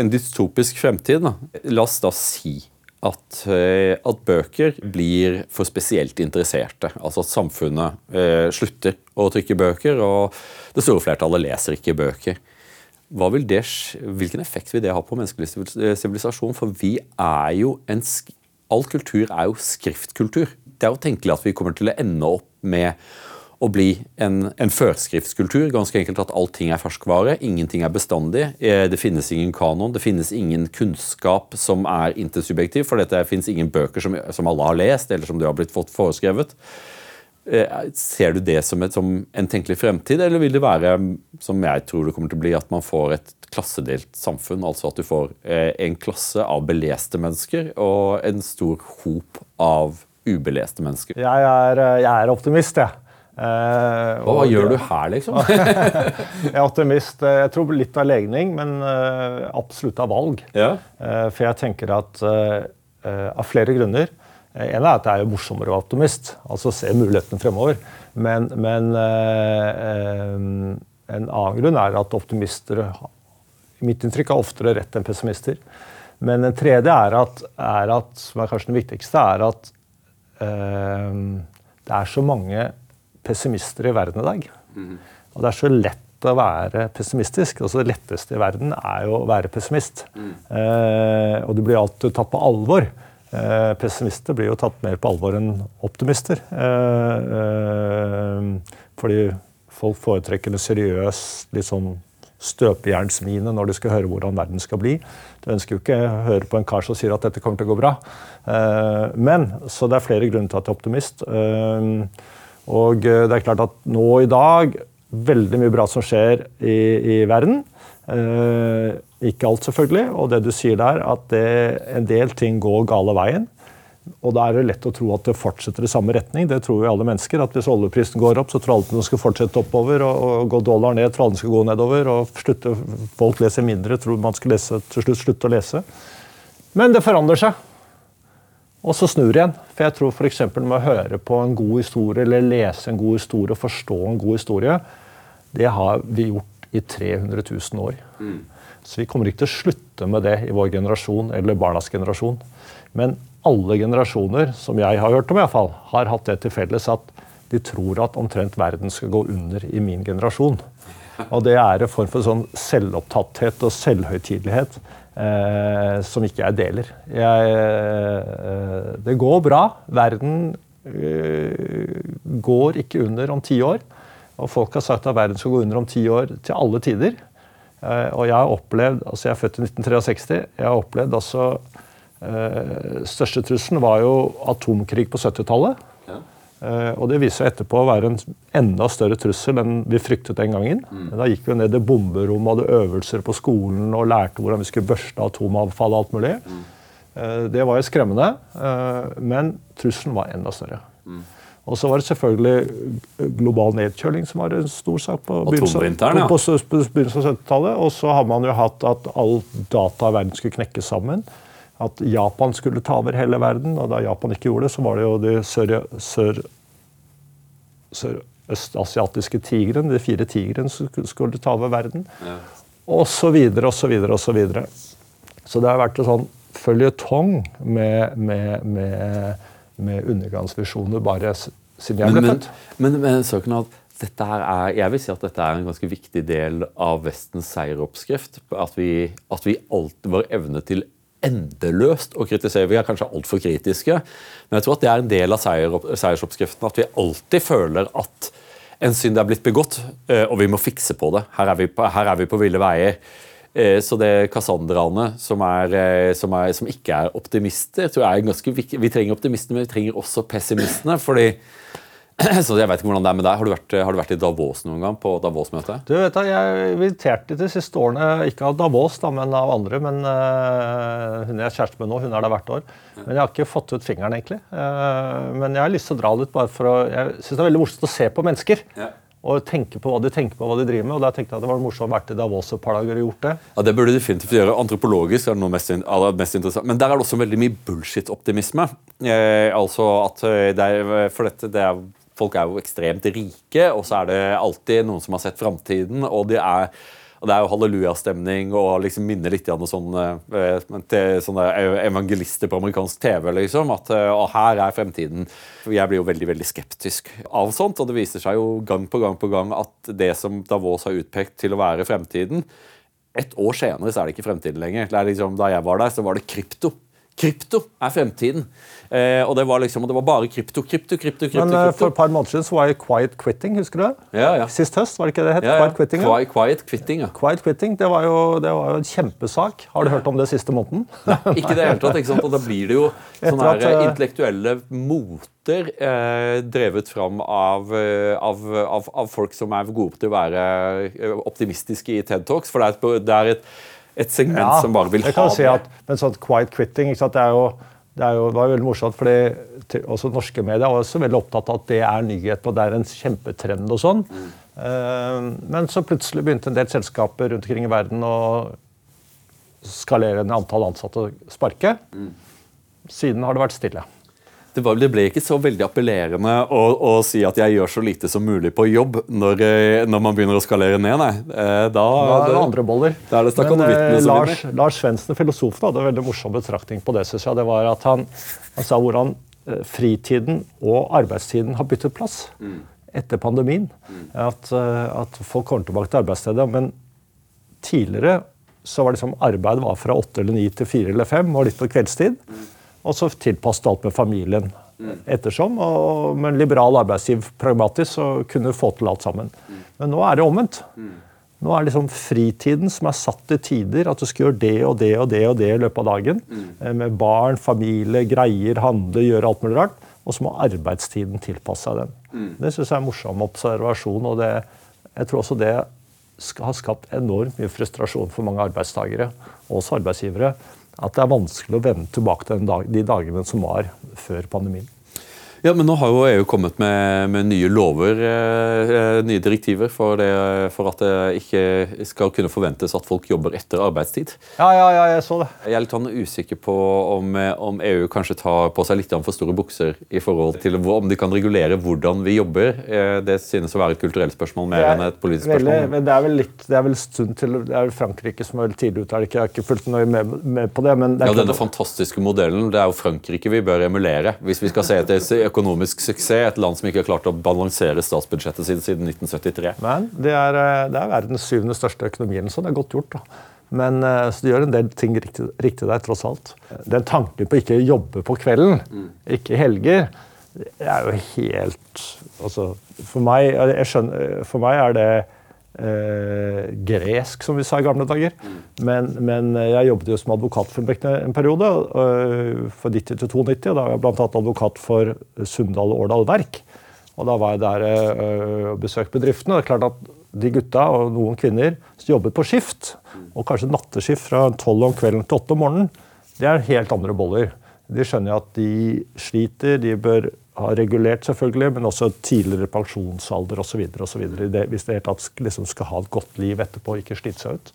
Speaker 1: en dystopisk fremtid, da. la oss da si at, eh, at, bøker blir for spesielt interesserte. Altså at samfunnet eh, slutter å trykke bøker, og det store flertallet leser ikke bøker. Det, hvilken effekt vil det ha på menneskelig sivilisasjon? For vi er jo en All kultur er jo skriftkultur. Det er jo tenkelig at vi kommer til å ende opp med å bli en, en førskriftskultur. Ganske enkelt at allting er ferskvare, ingenting er bestandig. Eh, det finnes ingen kanon, det finnes ingen kunnskap som er intersubjektiv, for det finnes ingen bøker som, som, alle har lest, eller som du har blitt fått foreskrevet. Eh, ser du det som, et, som, en tenkelig fremtid, eller vil det være, som jeg tror det kommer til å bli, at man får et klassedelt samfunn? Altså at du får eh, en klasse av beleste mennesker og en stor hop av ubeleste mennesker?
Speaker 2: Jeg er, jeg er optimist, jeg.
Speaker 1: Uh, Hva gjør du her, liksom? [LAUGHS]
Speaker 2: jeg er optimist. Jeg tror litt av legning, men uh, absolutt av valg. Ja. Uh, for jeg tenker at av flere grunner En er at det er jo morsommere å være optimist, altså se mulighetene fremover. Men, men en annen grunn er at optimister Mitt inntrykk er oftere rett enn pessimister. Men en tredje er at, er at, som er kanskje den viktigste, er at det er så mange pessimister i verden i dag. Mm. Og det er så lett å være pessimistisk. altså Det letteste i verden er jo å være pessimist. Mm. Eh, og du blir alltid tatt på alvor. Eh, pessimister blir jo tatt mer på alvor enn optimister. Eh, eh fordi folk foretrekker en seriøs, litt sånn støpejernsmine når du skal høre hvordan verden skal bli. Du ønsker jo ikke å høre på en kar som sier at dette kommer til å gå bra. Eh, men, Så det er flere grunner til at jeg er optimist. Eh, og eh, det er klart at nå i dag Veldig mye bra som skjer i, i verden. Eh, ikke alt, selvfølgelig. Og det du sier der, at det, en del ting går gale veien. Og da er det lett å tro at det fortsetter i samme retning. Det tror jo alle mennesker. at Hvis oljeprisen går opp, så tror alle den skal fortsette oppover. Og, og Gå dollar ned, tror alle den skal gå nedover. Og slutte, folk leser mindre, tror man skal lese, til slutt slutte å lese. Men det forandrer seg og så snur igjen. For jeg tror f.eks. med å høre på en god historie, eller lese en god historie, og forstå en god historie, det har vi gjort i 300 000 år. Mm. Så vi kommer ikke til å slutte med det i vår generasjon eller barnas generasjon. Men alle generasjoner, som jeg har hørt om, i fall, har hatt det til felles at de tror at omtrent verden skal gå under i min generasjon. Og det er en form for sånn selvopptatthet og selvhøytidelighet som ikke jeg deler. Jeg, eh, det går bra. Verden eh, går ikke under om ti år. Og folk har sagt at verden skal gå under om ti år til alle tider. Eh, og jeg har opplevd, altså jeg er født i 1963. jeg har opplevd altså eh, Største trusselen var jo atomkrig på 70-tallet. Eh, og det viser seg etterpå å være en enda større trussel enn vi fryktet den gangen. Mm. Da gikk vi ned i bomberommet, hadde øvelser på skolen og lærte hvordan vi skulle børste atomavfall og alt mulig. Mm. Eh, det var jo skremmende, eh, men trusselen var enda større. Mm. Og så var det selvfølgelig global nedkjøling som var en stor sak på begynnelsen ja. på, av 70-tallet. Og så har man jo hatt at all data i verden skulle knekke sammen at Japan skulle ta over hele verden. Og da Japan ikke gjorde det, så var det jo de sørøstasiatiske sør, tigrene, de fire tigrene, som skulle ta over verden. Ja. Og så videre og så videre og så videre. Så det har vært en sånn føljetong med, med, med, med undergangsvisjoner bare siden jeg ble født.
Speaker 1: Men, men, men at dette her er, jeg vil si at dette er en ganske viktig del av Vestens seieroppskrift. At vi, at vi alltid, vår evne til endeløst å kritisere. Vi er kanskje altfor kritiske, men jeg tror at det er en del av seiersoppskriften at vi alltid føler at en synd er blitt begått, eh, og vi må fikse på det. Her er vi på, her er vi på ville veier. Eh, så det kassandraene som, eh, som, som, ikke er optimister tror jeg er ganske viktig. Vi trenger optimistene, men vi trenger også pessimistene. fordi [CLEARS THROAT] Så jeg vet ikke hvordan det er med deg. Har du vært, har du vært i Davos noen gang? på Davos-møtet?
Speaker 2: Du vet da, Jeg er invitert de siste årene, ikke av Davos, da, men av andre. men uh, Hun jeg er kjæreste med nå, hun er der hvert år. Men jeg har ikke fått ut fingeren, egentlig. Uh, men jeg har lyst til å dra litt. bare for å Jeg syns det er veldig morsomt å se på mennesker. Ja. Og tenke på hva de tenker på, hva de driver med. og da tenkte jeg at Det var morsomt å vært i Davos et par dager og gjort det.
Speaker 1: Ja, Det burde du definitivt gjøre. Antropologisk er det noe mest, mest interessant. Men der er det også veldig mye bullshit-optimisme. Eh, altså at det er, for dette, det er folk er jo ekstremt rike, og så er det alltid noen som har sett framtiden. Og det er, det er jo hallelujastemning og liksom minner litt om sånne, til sånne evangelister på amerikansk TV. liksom, At og her er fremtiden. Jeg blir jo veldig veldig skeptisk av sånt. Og det viser seg jo gang på gang på gang at det som Davos har utpekt til å være fremtiden Et år senere så er det ikke fremtiden lenger. Er liksom, da jeg var der, så var det krypto. Krypto er fremtiden. Eh, og det var liksom, det var bare krypto, krypto, krypto. krypto,
Speaker 2: Men krypto. For et par måneder siden så var det quiet quitting, husker du det?
Speaker 1: Ja, ja.
Speaker 2: Sist høst, var det ikke det het?
Speaker 1: Ja, ja. Quiet quitting, ja. Quiet, quiet quitting, ja.
Speaker 2: Quiet quitting, det var, jo, det var jo en kjempesak. Har du hørt om det siste måneden?
Speaker 1: Nei, ikke det hele tatt. ikke sant? Og da blir det jo sånne at, her, uh, intellektuelle moter eh, drevet fram av, av, av, av, folk som er gode til å være optimistiske i TED Talks. For det er, det er et et segment ja, som bare vil
Speaker 2: ha det. Si at, men sånn quiet quitting det, er jo, det, er jo, det var jo veldig morsomt, fordi også norske medier er også veldig opptatt av at det er nyhet og det er en kjempetrend. og sånn. Mm. Uh, men så plutselig begynte en del selskaper rundt omkring i verden å skalere ned antall ansatte og sparke. Mm. Siden har det vært stille
Speaker 1: det, var, det, ble ikke så veldig appellerende å, å, si at jeg gjør så lite som mulig på jobb når, eh, når man begynner å skalere ned, nei.
Speaker 2: Eh, da, da er det andre boller.
Speaker 1: Da er det Men
Speaker 2: eh, Lars, Lars Svendsen, filosofen, hadde en veldig morsom betraktning på det. Synes jeg. Det var at han, han sa hvordan fritiden og arbeidstiden har byttet plass mm. etter pandemien. Mm. At, at, folk kommer tilbake til arbeidsstedet. Men tidligere så var liksom arbeid var fra åtte eller ni til fire eller fem, og litt på kveldstid. Mm. Og så tilpasset alt med familien ettersom. Og med en liberal arbeidsgiver pragmatisk så kunne du få til alt sammen. Men nå er det omvendt. Nå er liksom fritiden som er satt til tider. At du skal gjøre det og det og det og det i løpet av dagen. Eh, med barn, familie, greier, handle, gjøre alt mulig rart. Og så må arbeidstiden tilpasse seg den. Det syns jeg er en morsom observasjon. og det, jeg tror også det har skapt enormt mye frustrasjon for mange arbeidstakere, også arbeidsgivere at det er vanskelig å vende tilbake til dag, de dagene som var før pandemien.
Speaker 1: Ja, men Nå har jo EU kommet med, med nye lover, eh, eh, nye direktiver, for, det, for, at det ikke skal kunne forventes at folk jobber etter arbeidstid.
Speaker 2: Ja, ja, ja, Jeg så det.
Speaker 1: Jeg er litt sånn usikker på om, om, EU kanskje tar på seg litt for store bukser i forhold til om de kan regulere hvordan vi jobber. Eh, det synes å være et kulturelt spørsmål mer enn et politisk
Speaker 2: veldig,
Speaker 1: spørsmål.
Speaker 2: Men det er vel litt, det er vel stund til, det er Frankrike som er veldig tidlig ute. Jeg har ikke fulgt nøye med, med, på det. men det
Speaker 1: ja, Denne fantastiske modellen, det er jo Frankrike vi bør emulere. hvis vi skal se etter økonomisk suksess. Et land som ikke har klart å balansere statsbudsjettet sitt siden 1973.
Speaker 2: Men det er, eh, det er verdens syvende største økonomi, så det er godt gjort. da. Men eh, så du gjør en del ting riktig, riktig der, tross alt. Den tanken på ikke jobbe på kvelden, mm. ikke helger, det er jo helt altså, for, meg, skjønner, for meg er det eh, gresk, som vi sa i gamle dager. Men, men jeg jobbet jo som advokat for en periode, fra for 90 til 92. og Da var jeg bl.a. advokat for Sunndal Årdal Verk. Og da var jeg der øh, og besøkte bedriftene. Det er klart at de gutta og noen kvinner som jobbet på skift, og kanskje natteskift fra tolv om kvelden til åtte om morgenen, det er helt andre boller. De skjønner at de sliter, de bør har regulert, selvfølgelig, men også tidligere pensjonsalder osv. Hvis det tatt liksom skal ha et godt liv etterpå og ikke slite seg ut.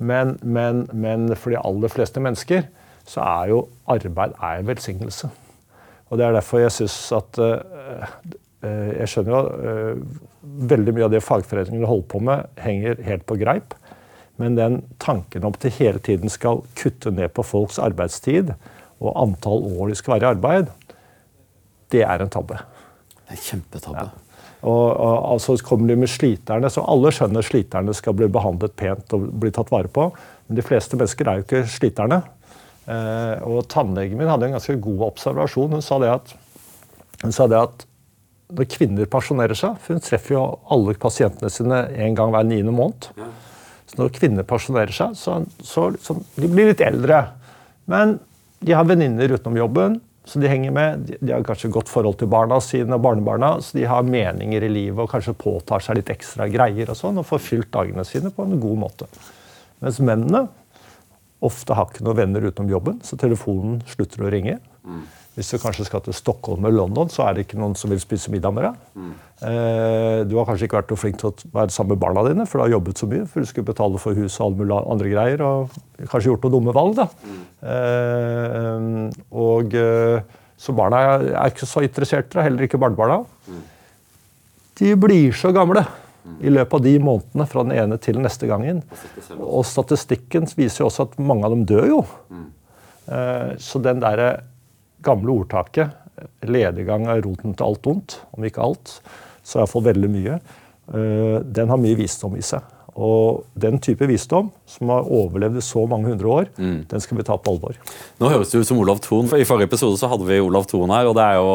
Speaker 2: Men, men, men, for de aller fleste mennesker så er jo arbeid er en velsignelse. Og Det er derfor jeg syns at uh, Jeg skjønner jo uh, veldig mye av det fagforeningene holder på med, henger helt på greip. Men den tanken om at de hele tiden skal kutte ned på folks arbeidstid og antall år de skal være i arbeid, det er en tabbe.
Speaker 1: Det er kjempetabbe. Ja.
Speaker 2: Og, og, altså kommer de med sliterne, så Alle skjønner sliterne skal bli behandlet pent og bli tatt vare på. Men de fleste mennesker er jo ikke sliterne. Eh, og Tannlegen min hadde en ganske god observasjon. Hun sa det at, sa det at når kvinner pensjonerer seg for Hun treffer jo alle pasientene sine en gang hver niende måned. Ja. Så når kvinner pensjonerer seg, så, så, så de blir litt eldre. Men de har venninner utenom jobben så de henger med. De, har kanskje godt forhold til barna sine og barnebarna, så de har meninger i livet og kanskje påtar seg litt ekstra greier og sånn, og får fylt dagene sine på en god måte. Mens mennene ofte har ikke noen venner utenom jobben, så telefonen slutter å ringe. Mm. Hvis du kanskje skal til Stockholm eller London, så er det ikke noen som vil spise middag med deg. Mm. Eh, du har kanskje ikke vært flink til å være sammen med barna dine, for du har jobbet så mye. For du skulle betale for hus og alle mulige andre greier, og kanskje gjort noen dumme valg. da. Mm. Eh, og eh, Så barna er ikke så interessert i deg, heller ikke barnebarna. Mm. De blir så gamle i løpet av de månedene fra den ene til neste gangen. Og statistikken viser jo også at mange av dem dør jo. Mm. Så den derre gamle ordtaket 'ledegang er roten til alt ondt', om ikke alt, så iallfall veldig mye, eh, den har mye visdom i seg. Og den type visdom, som har overlevd i så mange hundre år, mm. den skal vi ta på alvor.
Speaker 1: Nå høres det ut som Olav Thon. I forrige episode så hadde vi Olav Thon her, og det er jo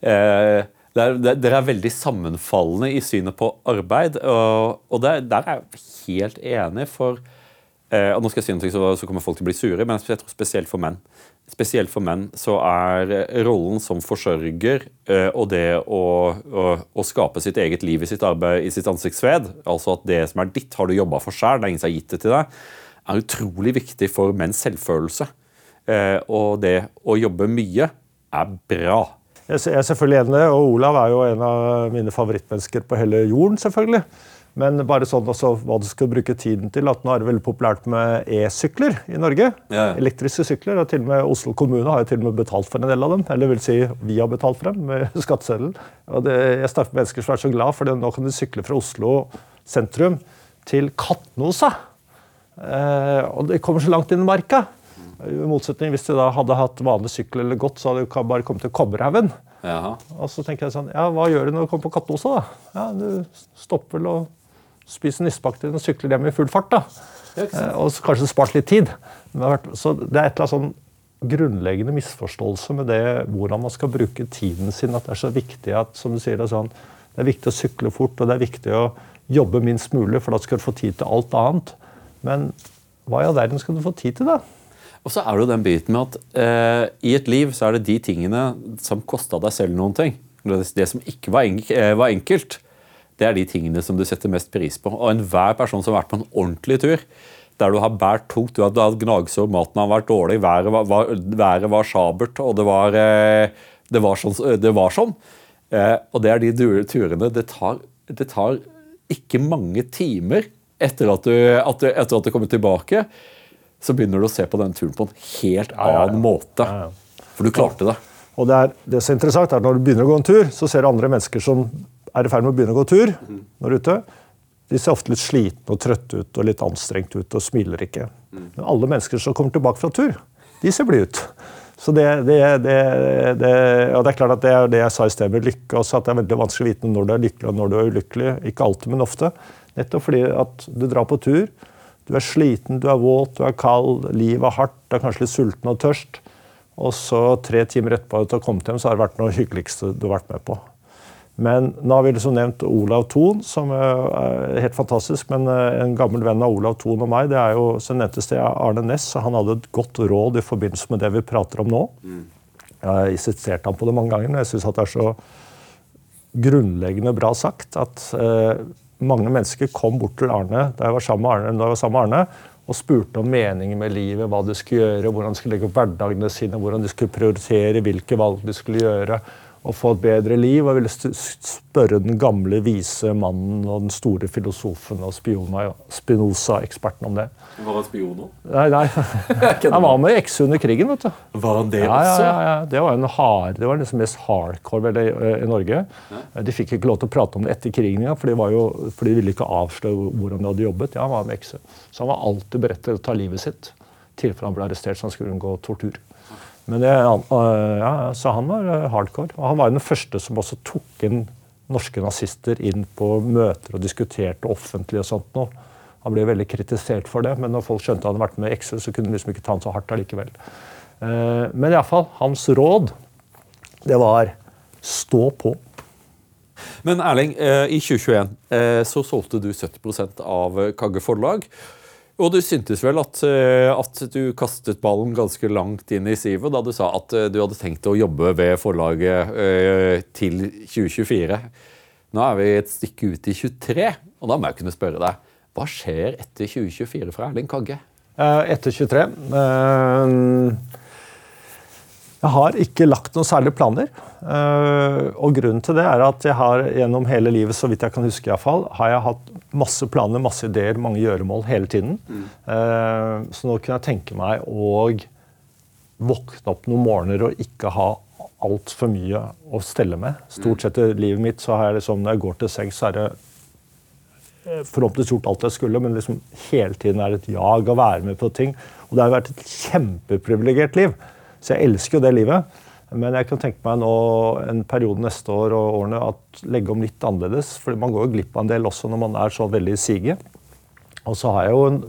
Speaker 1: eh, Dere er veldig sammenfallende i synet på arbeid, og, og der, der, er jeg helt enig, for eh, og Nå skal jeg si noe så, så kommer folk til å bli sure, men jeg tror spesielt for menn spesielt for menn, så er rollen som forsørger eh, og det å, å, å skape sitt eget liv i sitt arbeid, i sitt ansiktsved, altså at det som er ditt, har du jobba for sjøl, det er ingen som har gitt det til deg, er utrolig viktig for menns selvfølelse. Eh, og det å jobbe mye er bra.
Speaker 2: Jeg er selvfølgelig enig og Olav er jo en av mine favorittmennesker på hele jorden. selvfølgelig. Men bare sånn også hva du skal bruke tiden til. at Nå er det veldig populært med e-sykler i Norge. Ja. Elektriske sykler. og til og med Oslo kommune har jo til og med betalt for en del av dem. Eller vil si, vi har betalt for dem med [LAUGHS] skatteseddelen. Jeg snakker med mennesker som er så glad, for nå kan du sykle fra Oslo sentrum til Katnosa. Eh, og det kommer så langt inn i marka. I motsetning hvis de da hadde hatt vanlig sykkel eller gått, så hadde de bare kommet til Kobberhaugen. Og så tenker jeg sånn Ja, hva gjør du når du kommer på Katnosa, da? Ja, du stopper vel og spiser nissepakker og sykler hjem i full fart. da. Eh, og kanskje spart litt tid. Så det er et eller annet sånn grunnleggende misforståelse med det hvordan man skal bruke tiden sin. At det er så viktig at som du sier, det er, sånn, det er viktig å sykle fort og det er viktig å jobbe minst mulig, for da skal du få tid til alt annet. Men hva i all verden skal du få tid til, da?
Speaker 1: Og så er det jo den biten med at eh, i et liv så er det de tingene som kosta deg selv noen ting. Det, det som ikke var, enk, eh, var enkelt det er de tingene som du setter mest pris på. Og enhver person som har vært på en ordentlig tur, der du har båret tungt, du har hatt gnagsår, maten har vært dårlig, været var, var, været var sabert, og det var, eh, det var sånn. Det var sånn. Eh, og det er de turene det tar, det tar ikke mange timer etter at, du, at du, etter at du kommer tilbake, så begynner du å se på den turen på en helt annen måte. For du klarte det.
Speaker 2: Og det, er, det som er interessant, er at Når du begynner å gå en tur, så ser du andre mennesker som er i ferd med å begynne å gå tur når ute, de ser ofte litt slitne og trøtte ut og litt anstrengt ut og smiler ikke. Men alle mennesker som kommer tilbake fra tur, de ser blide ut. Så det, det, det, det, og det er klart at det er det jeg sa i sted med lykke også, at det er veldig vanskelig å vite når du er lykkelig og når du er ulykkelig. Ikke alltid, men ofte. Nettopp fordi at du drar på tur, du er sliten, du er våt, du er kald, livet er hardt, du er kanskje litt sulten og tørst. Og så tre timer etterpå til å komme hjem, så har det vært noe hyggeligste du har vært med på. Men nå har vi liksom nevnt Olav Thon, som er helt fantastisk. Men eh, en gammel venn av Olav Thon og meg, det er jo som nevnte sted Arne Næss. Han hadde et godt råd i forbindelse med det vi prater om nå. Jeg har sitert ham på det mange ganger, men jeg syns det er så grunnleggende bra sagt at eh, mange mennesker kom bort til Arne da jeg var sammen med Arne, da jeg var sammen med Arne og spurte om meningen med livet, hva de skulle gjøre, hvordan de skulle legge opp hverdagene sine, hvordan de skulle prioritere, hvilke valg de skulle gjøre å få et bedre liv. Og ville spørre den gamle, vise mannen og den store filosofen og Spinoza-eksperten om det.
Speaker 1: Var han spion òg?
Speaker 2: Nei, nei. [LAUGHS] han var med i X under krigen. vet du.
Speaker 1: Var han det
Speaker 2: ja, også? Ja, ja, Det var en hard, det var liksom mest hardcore vel, i, i Norge. De fikk ikke lov til å prate om det etter krigen, for de, var jo, for de ville ikke avsløre hvordan de hadde jobbet. Ja, han var med X. Så han var alltid beredt til å ta livet sitt i tilfelle han ble arrestert så han skulle unngå tortur. Men det, ja, så han var eh, hardcore. Og han var den første som også tok inn norske nazister inn på møter og diskuterte offentlig. og sånt noe. Han ble veldig kritisert for det, men når folk skjønte han hadde vært med i Excel, så kunne de liksom ikke ta han så hardt allikevel. Eh, men iallfall, hans råd, det var stå på.
Speaker 1: Men Erling, eh, i 2021 så solgte du 70 av Kagge forlag. Og du syntes vel at, eh, at, du kastet ballen ganske langt inn i sivet da du sa at eh, du hadde tenkt å jobbe ved forlaget uh, til 2024. Nå er vi et stykke ut i 23, og da må jeg kunne spørre deg hva skjer etter 2024 fra Erling Kagge?
Speaker 2: Etter 23 uh, jeg har ikke lagt noen særlige planer. Uh, og grunnen til det er at jeg har gjennom hele livet, så vidt jeg kan huske i hvert fall, har jeg hatt masse planer, masse ideer, mange gjøremål hele tiden. Mm. Så nå kunne jeg tenke meg å våkne opp noen morgener og ikke ha altfor mye å stelle med. Stort sett i livet mitt så har jeg liksom, når jeg går til sengs, så er det eh, forhåpentligvis gjort alt jeg skulle, men liksom hele tiden er det et jag å være med på ting. Og det har vært et kjempeprivilegert liv. Så jeg elsker jo det livet. Men jeg kan tenke meg nå en periode neste år og årene at legge om litt annerledes. For man går jo glipp av en del også når man er så veldig i siget. Og så har jeg jo en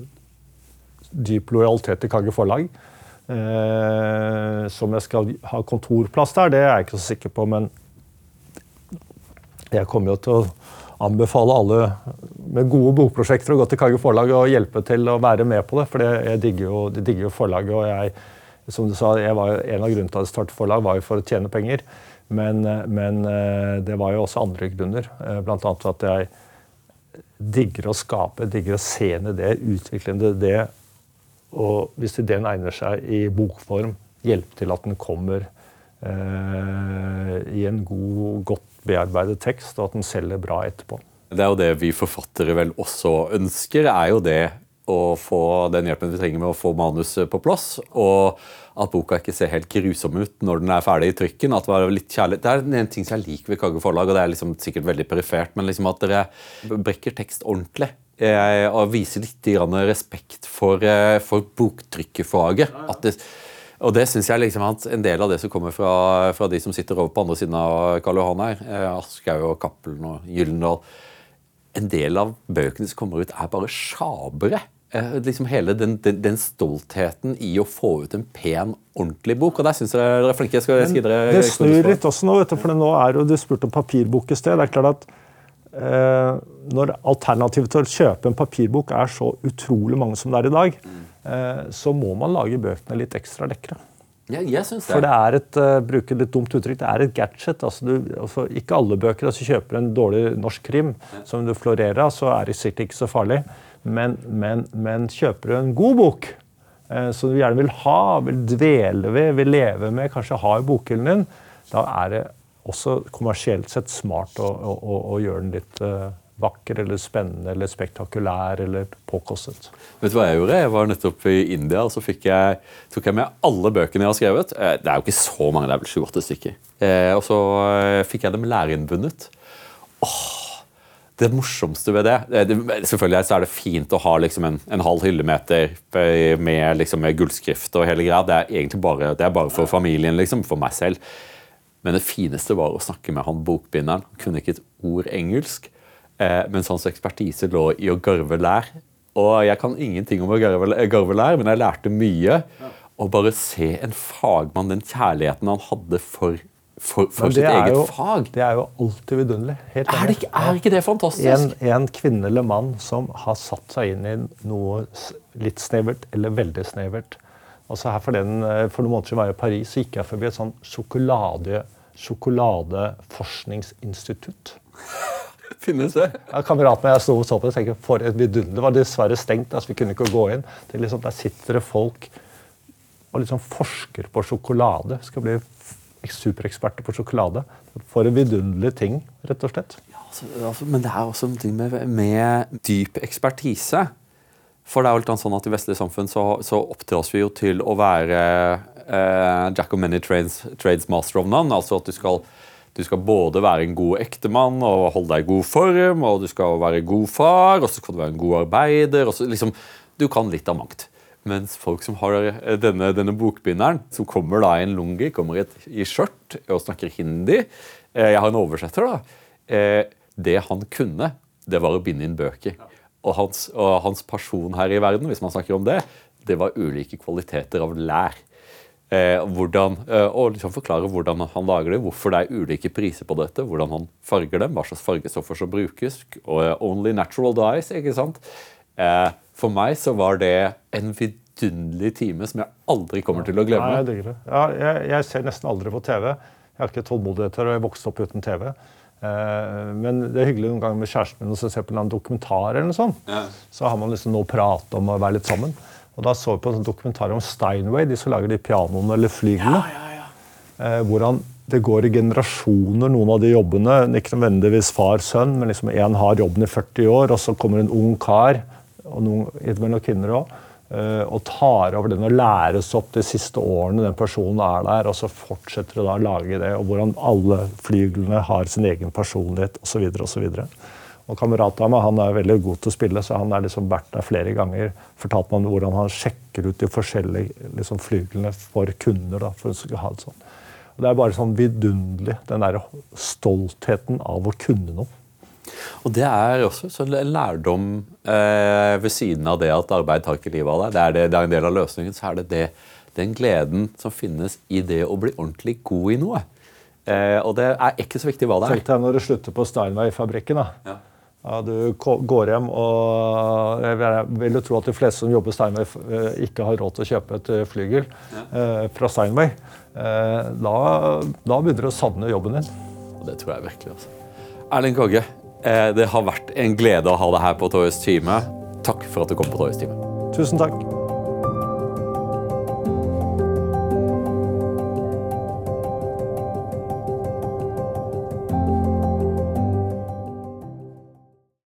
Speaker 2: dyp lojalitet til Kagge Forlag. Eh, som jeg skal ha kontorplass der, det er jeg ikke så sikker på, men jeg kommer jo til å anbefale alle med gode bokprosjekter å gå til Kagge Forlag og hjelpe til å være med på det. For jeg digger jo, de digger jo forlaget, og jeg som du sa, var, En av grunnene til at jeg startet forlag, var jo for å tjene penger. Men, men eh, det var jo også andre grunner. Eh, Bl.a. at jeg digger å skape, digger å se en idé, utvikle en idé. Og hvis ideen egner seg i bokform, hjelpe til at den kommer eh, i en god, godt bearbeidet tekst, og at den selger bra etterpå.
Speaker 1: Det er jo det vi forfattere vel også ønsker, er jo det å få den hjelpen vi trenger med å få manus på plass. Og at boka ikke ser helt grusom ut når den er ferdig i trykken. at Det var litt kjærlig. Det er en ting som jeg liker ved Kagge forlag, og det er liksom sikkert veldig perifert, men liksom at dere brekker tekst ordentlig. Og viser litt respekt for, eh, for boktrykkerfaget. Det, og det syns jeg liksom at en del av det som kommer fra, fra, de som sitter over på andre siden av Karl Johan her, eh, Aschehoug og Cappelen og Gyllendal En del av bøkene som kommer ut, er bare sjabere. Eh, liksom hele den, den, den, stoltheten i å få ut en pen, ordentlig bok. og Der syns jeg dere er flinke. Jeg skal,
Speaker 2: skal dere, det snur litt også nå, vet du, for nå er jo, du spurte om papirbok i sted. det er klart at eh, Når alternativet til å kjøpe en papirbok er så utrolig mange som det er i dag, eh, så må man lage bøkene litt ekstra lekre.
Speaker 1: Ja, jeg synes det.
Speaker 2: For det er et uh, bruker litt dumt uttrykk, det er et gadget. Altså du, altså ikke alle bøker. altså Kjøper en dårlig norsk krim som du florerer av, så er det sikkert ikke så farlig. Men, men, men kjøper du en god bok eh, som du gjerne vil ha, vil dvele ved, vil leve med, kanskje ha i bokhyllen din, da er det også kommersielt sett smart å, å, å gjøre den litt uh, vakker eller spennende eller spektakulær eller påkostet.
Speaker 1: Vet du hva Jeg gjorde? Jeg var nettopp i India og så jeg, tok jeg med alle bøkene jeg har skrevet. Eh, det er jo ikke så mange, det er vel sju-åtte stykker. Eh, og så fikk jeg dem læreinnbundet. Åh, det morsomste ved det, det Selvfølgelig er det fint å ha liksom en, en, halv hyllemeter med, liksom, med gullskrift og hele greia. Det er egentlig bare, det er bare for familien, liksom, for meg selv. Men det fineste var å snakke med han bokbinderen. Han kunne ikke et ord engelsk. Eh, mens hans ekspertise lå i å garve lær. Og jeg kan ingenting om å garve, garve lær, men jeg lærte mye. Å bare se en fagmann, den kjærligheten han hadde for for, for sitt eget
Speaker 2: jo,
Speaker 1: fag.
Speaker 2: Det er jo alltid vidunderlig.
Speaker 1: Er, det er ikke det fantastisk?
Speaker 2: En, en, kvinne eller mann som har satt seg inn i noe litt snevert eller veldig snevert. Altså her For, den, eh, for noen måneder siden var jeg i Paris så gikk jeg forbi et sånn sjokolade, sjokoladeforskningsinstitutt. [LAUGHS]
Speaker 1: Finnes det?
Speaker 2: Ja, Kameraten og jeg sto og så på det og tenkte for et vidunderlig. Det var dessverre stengt, altså vi kunne ikke gå inn. Det liksom, der sitter det folk og liksom forsker på sjokolade. Skal bli supereksperter på sjokolade. For en vidunderlig ting, rett og slett.
Speaker 1: Ja, altså, altså, men det er også noe med, med dyp ekspertise. For det er jo litt sånn at I vestlige samfunn så, så oppdras vi jo til å være eh, jack of many trades, trades master of none. Altså at du skal, du skal både være en god ektemann og holde deg i god form, og du skal være god far, og så skal du være en god arbeider. og så liksom, Du kan litt av mangt. Mens folk som har eh, denne, denne bokbinderen, som kommer da i en lungi, kommer i, et, i skjørt og snakker hindi eh, Jeg har en oversetter, da. Eh, det han kunne, det var å binde inn bøker. Og hans, og hans, person her i verden, hvis man snakker om det, det var ulike kvaliteter av lær. hvordan, og liksom forklare hvordan han lager det, hvorfor det er ulike priser på dette, hvordan han farger dem, hva slags fargestoffer som brukes. og Only natural dies, ikke sant? For meg så var det en vidunderlig time som jeg aldri kommer til å glemme.
Speaker 2: Nei, jeg digger det. Ja, jeg, jeg ser nesten aldri på TV. Jeg har ikke tålmodighet til det, og jeg vokste opp uten TV. Eh, men det er hyggelig noen ganger med kjæresten min å se på en dokumentar, eller noe sånt.
Speaker 1: Ja.
Speaker 2: så har man liksom noe å prate om og være litt sammen. Og Da så vi på en sånn dokumentar om Steinway, de som lager de pianoene eller flyglene. Eh, hvordan det går i generasjoner, noen av de jobbene. Ikke nødvendigvis far-sønn, men liksom én har jobben i 40 år, og så kommer en ung kar, og noen, kvinner òg, og tar over den og læres opp de siste årene den personen er der, og så fortsetter du da å lage det, og hvordan alle flyglene har sin egen personlighet osv. Og, Og meg han er veldig god til å spille, så han har liksom vært der flere ganger. Fortalt meg om hvordan han sjekker ut de forskjellige liksom, flyglene for kunder. Da, for å ha det sånn. Og Det er bare sånn vidunderlig, den der stoltheten av å kunne noe.
Speaker 1: Og det er også en lærdom eh, ved siden av det at arbeid tar ikke livet av deg. Det er, det, det er en del av løsningen. Så er det, det den gleden som finnes i det å bli ordentlig god i noe. Eh, og det er ikke så viktig hva det
Speaker 2: Tenk
Speaker 1: er.
Speaker 2: deg når du slutter på Steinway-fabrikken. da.
Speaker 1: Ja.
Speaker 2: Ja, du går hjem og Jeg vil- jo tro at de fleste som jobber Steinway, eh, ikke har råd til å kjøpe et eh, flygel eh, fra Steinway. Eh, da, da begynner du å savne jobben din.
Speaker 1: Og det tror jeg virkelig. Altså. Erling Kagge, eh, det har vært en glede å ha deg her på Torjus time. Takk for at du kom på Torjus time.
Speaker 2: Tusen takk.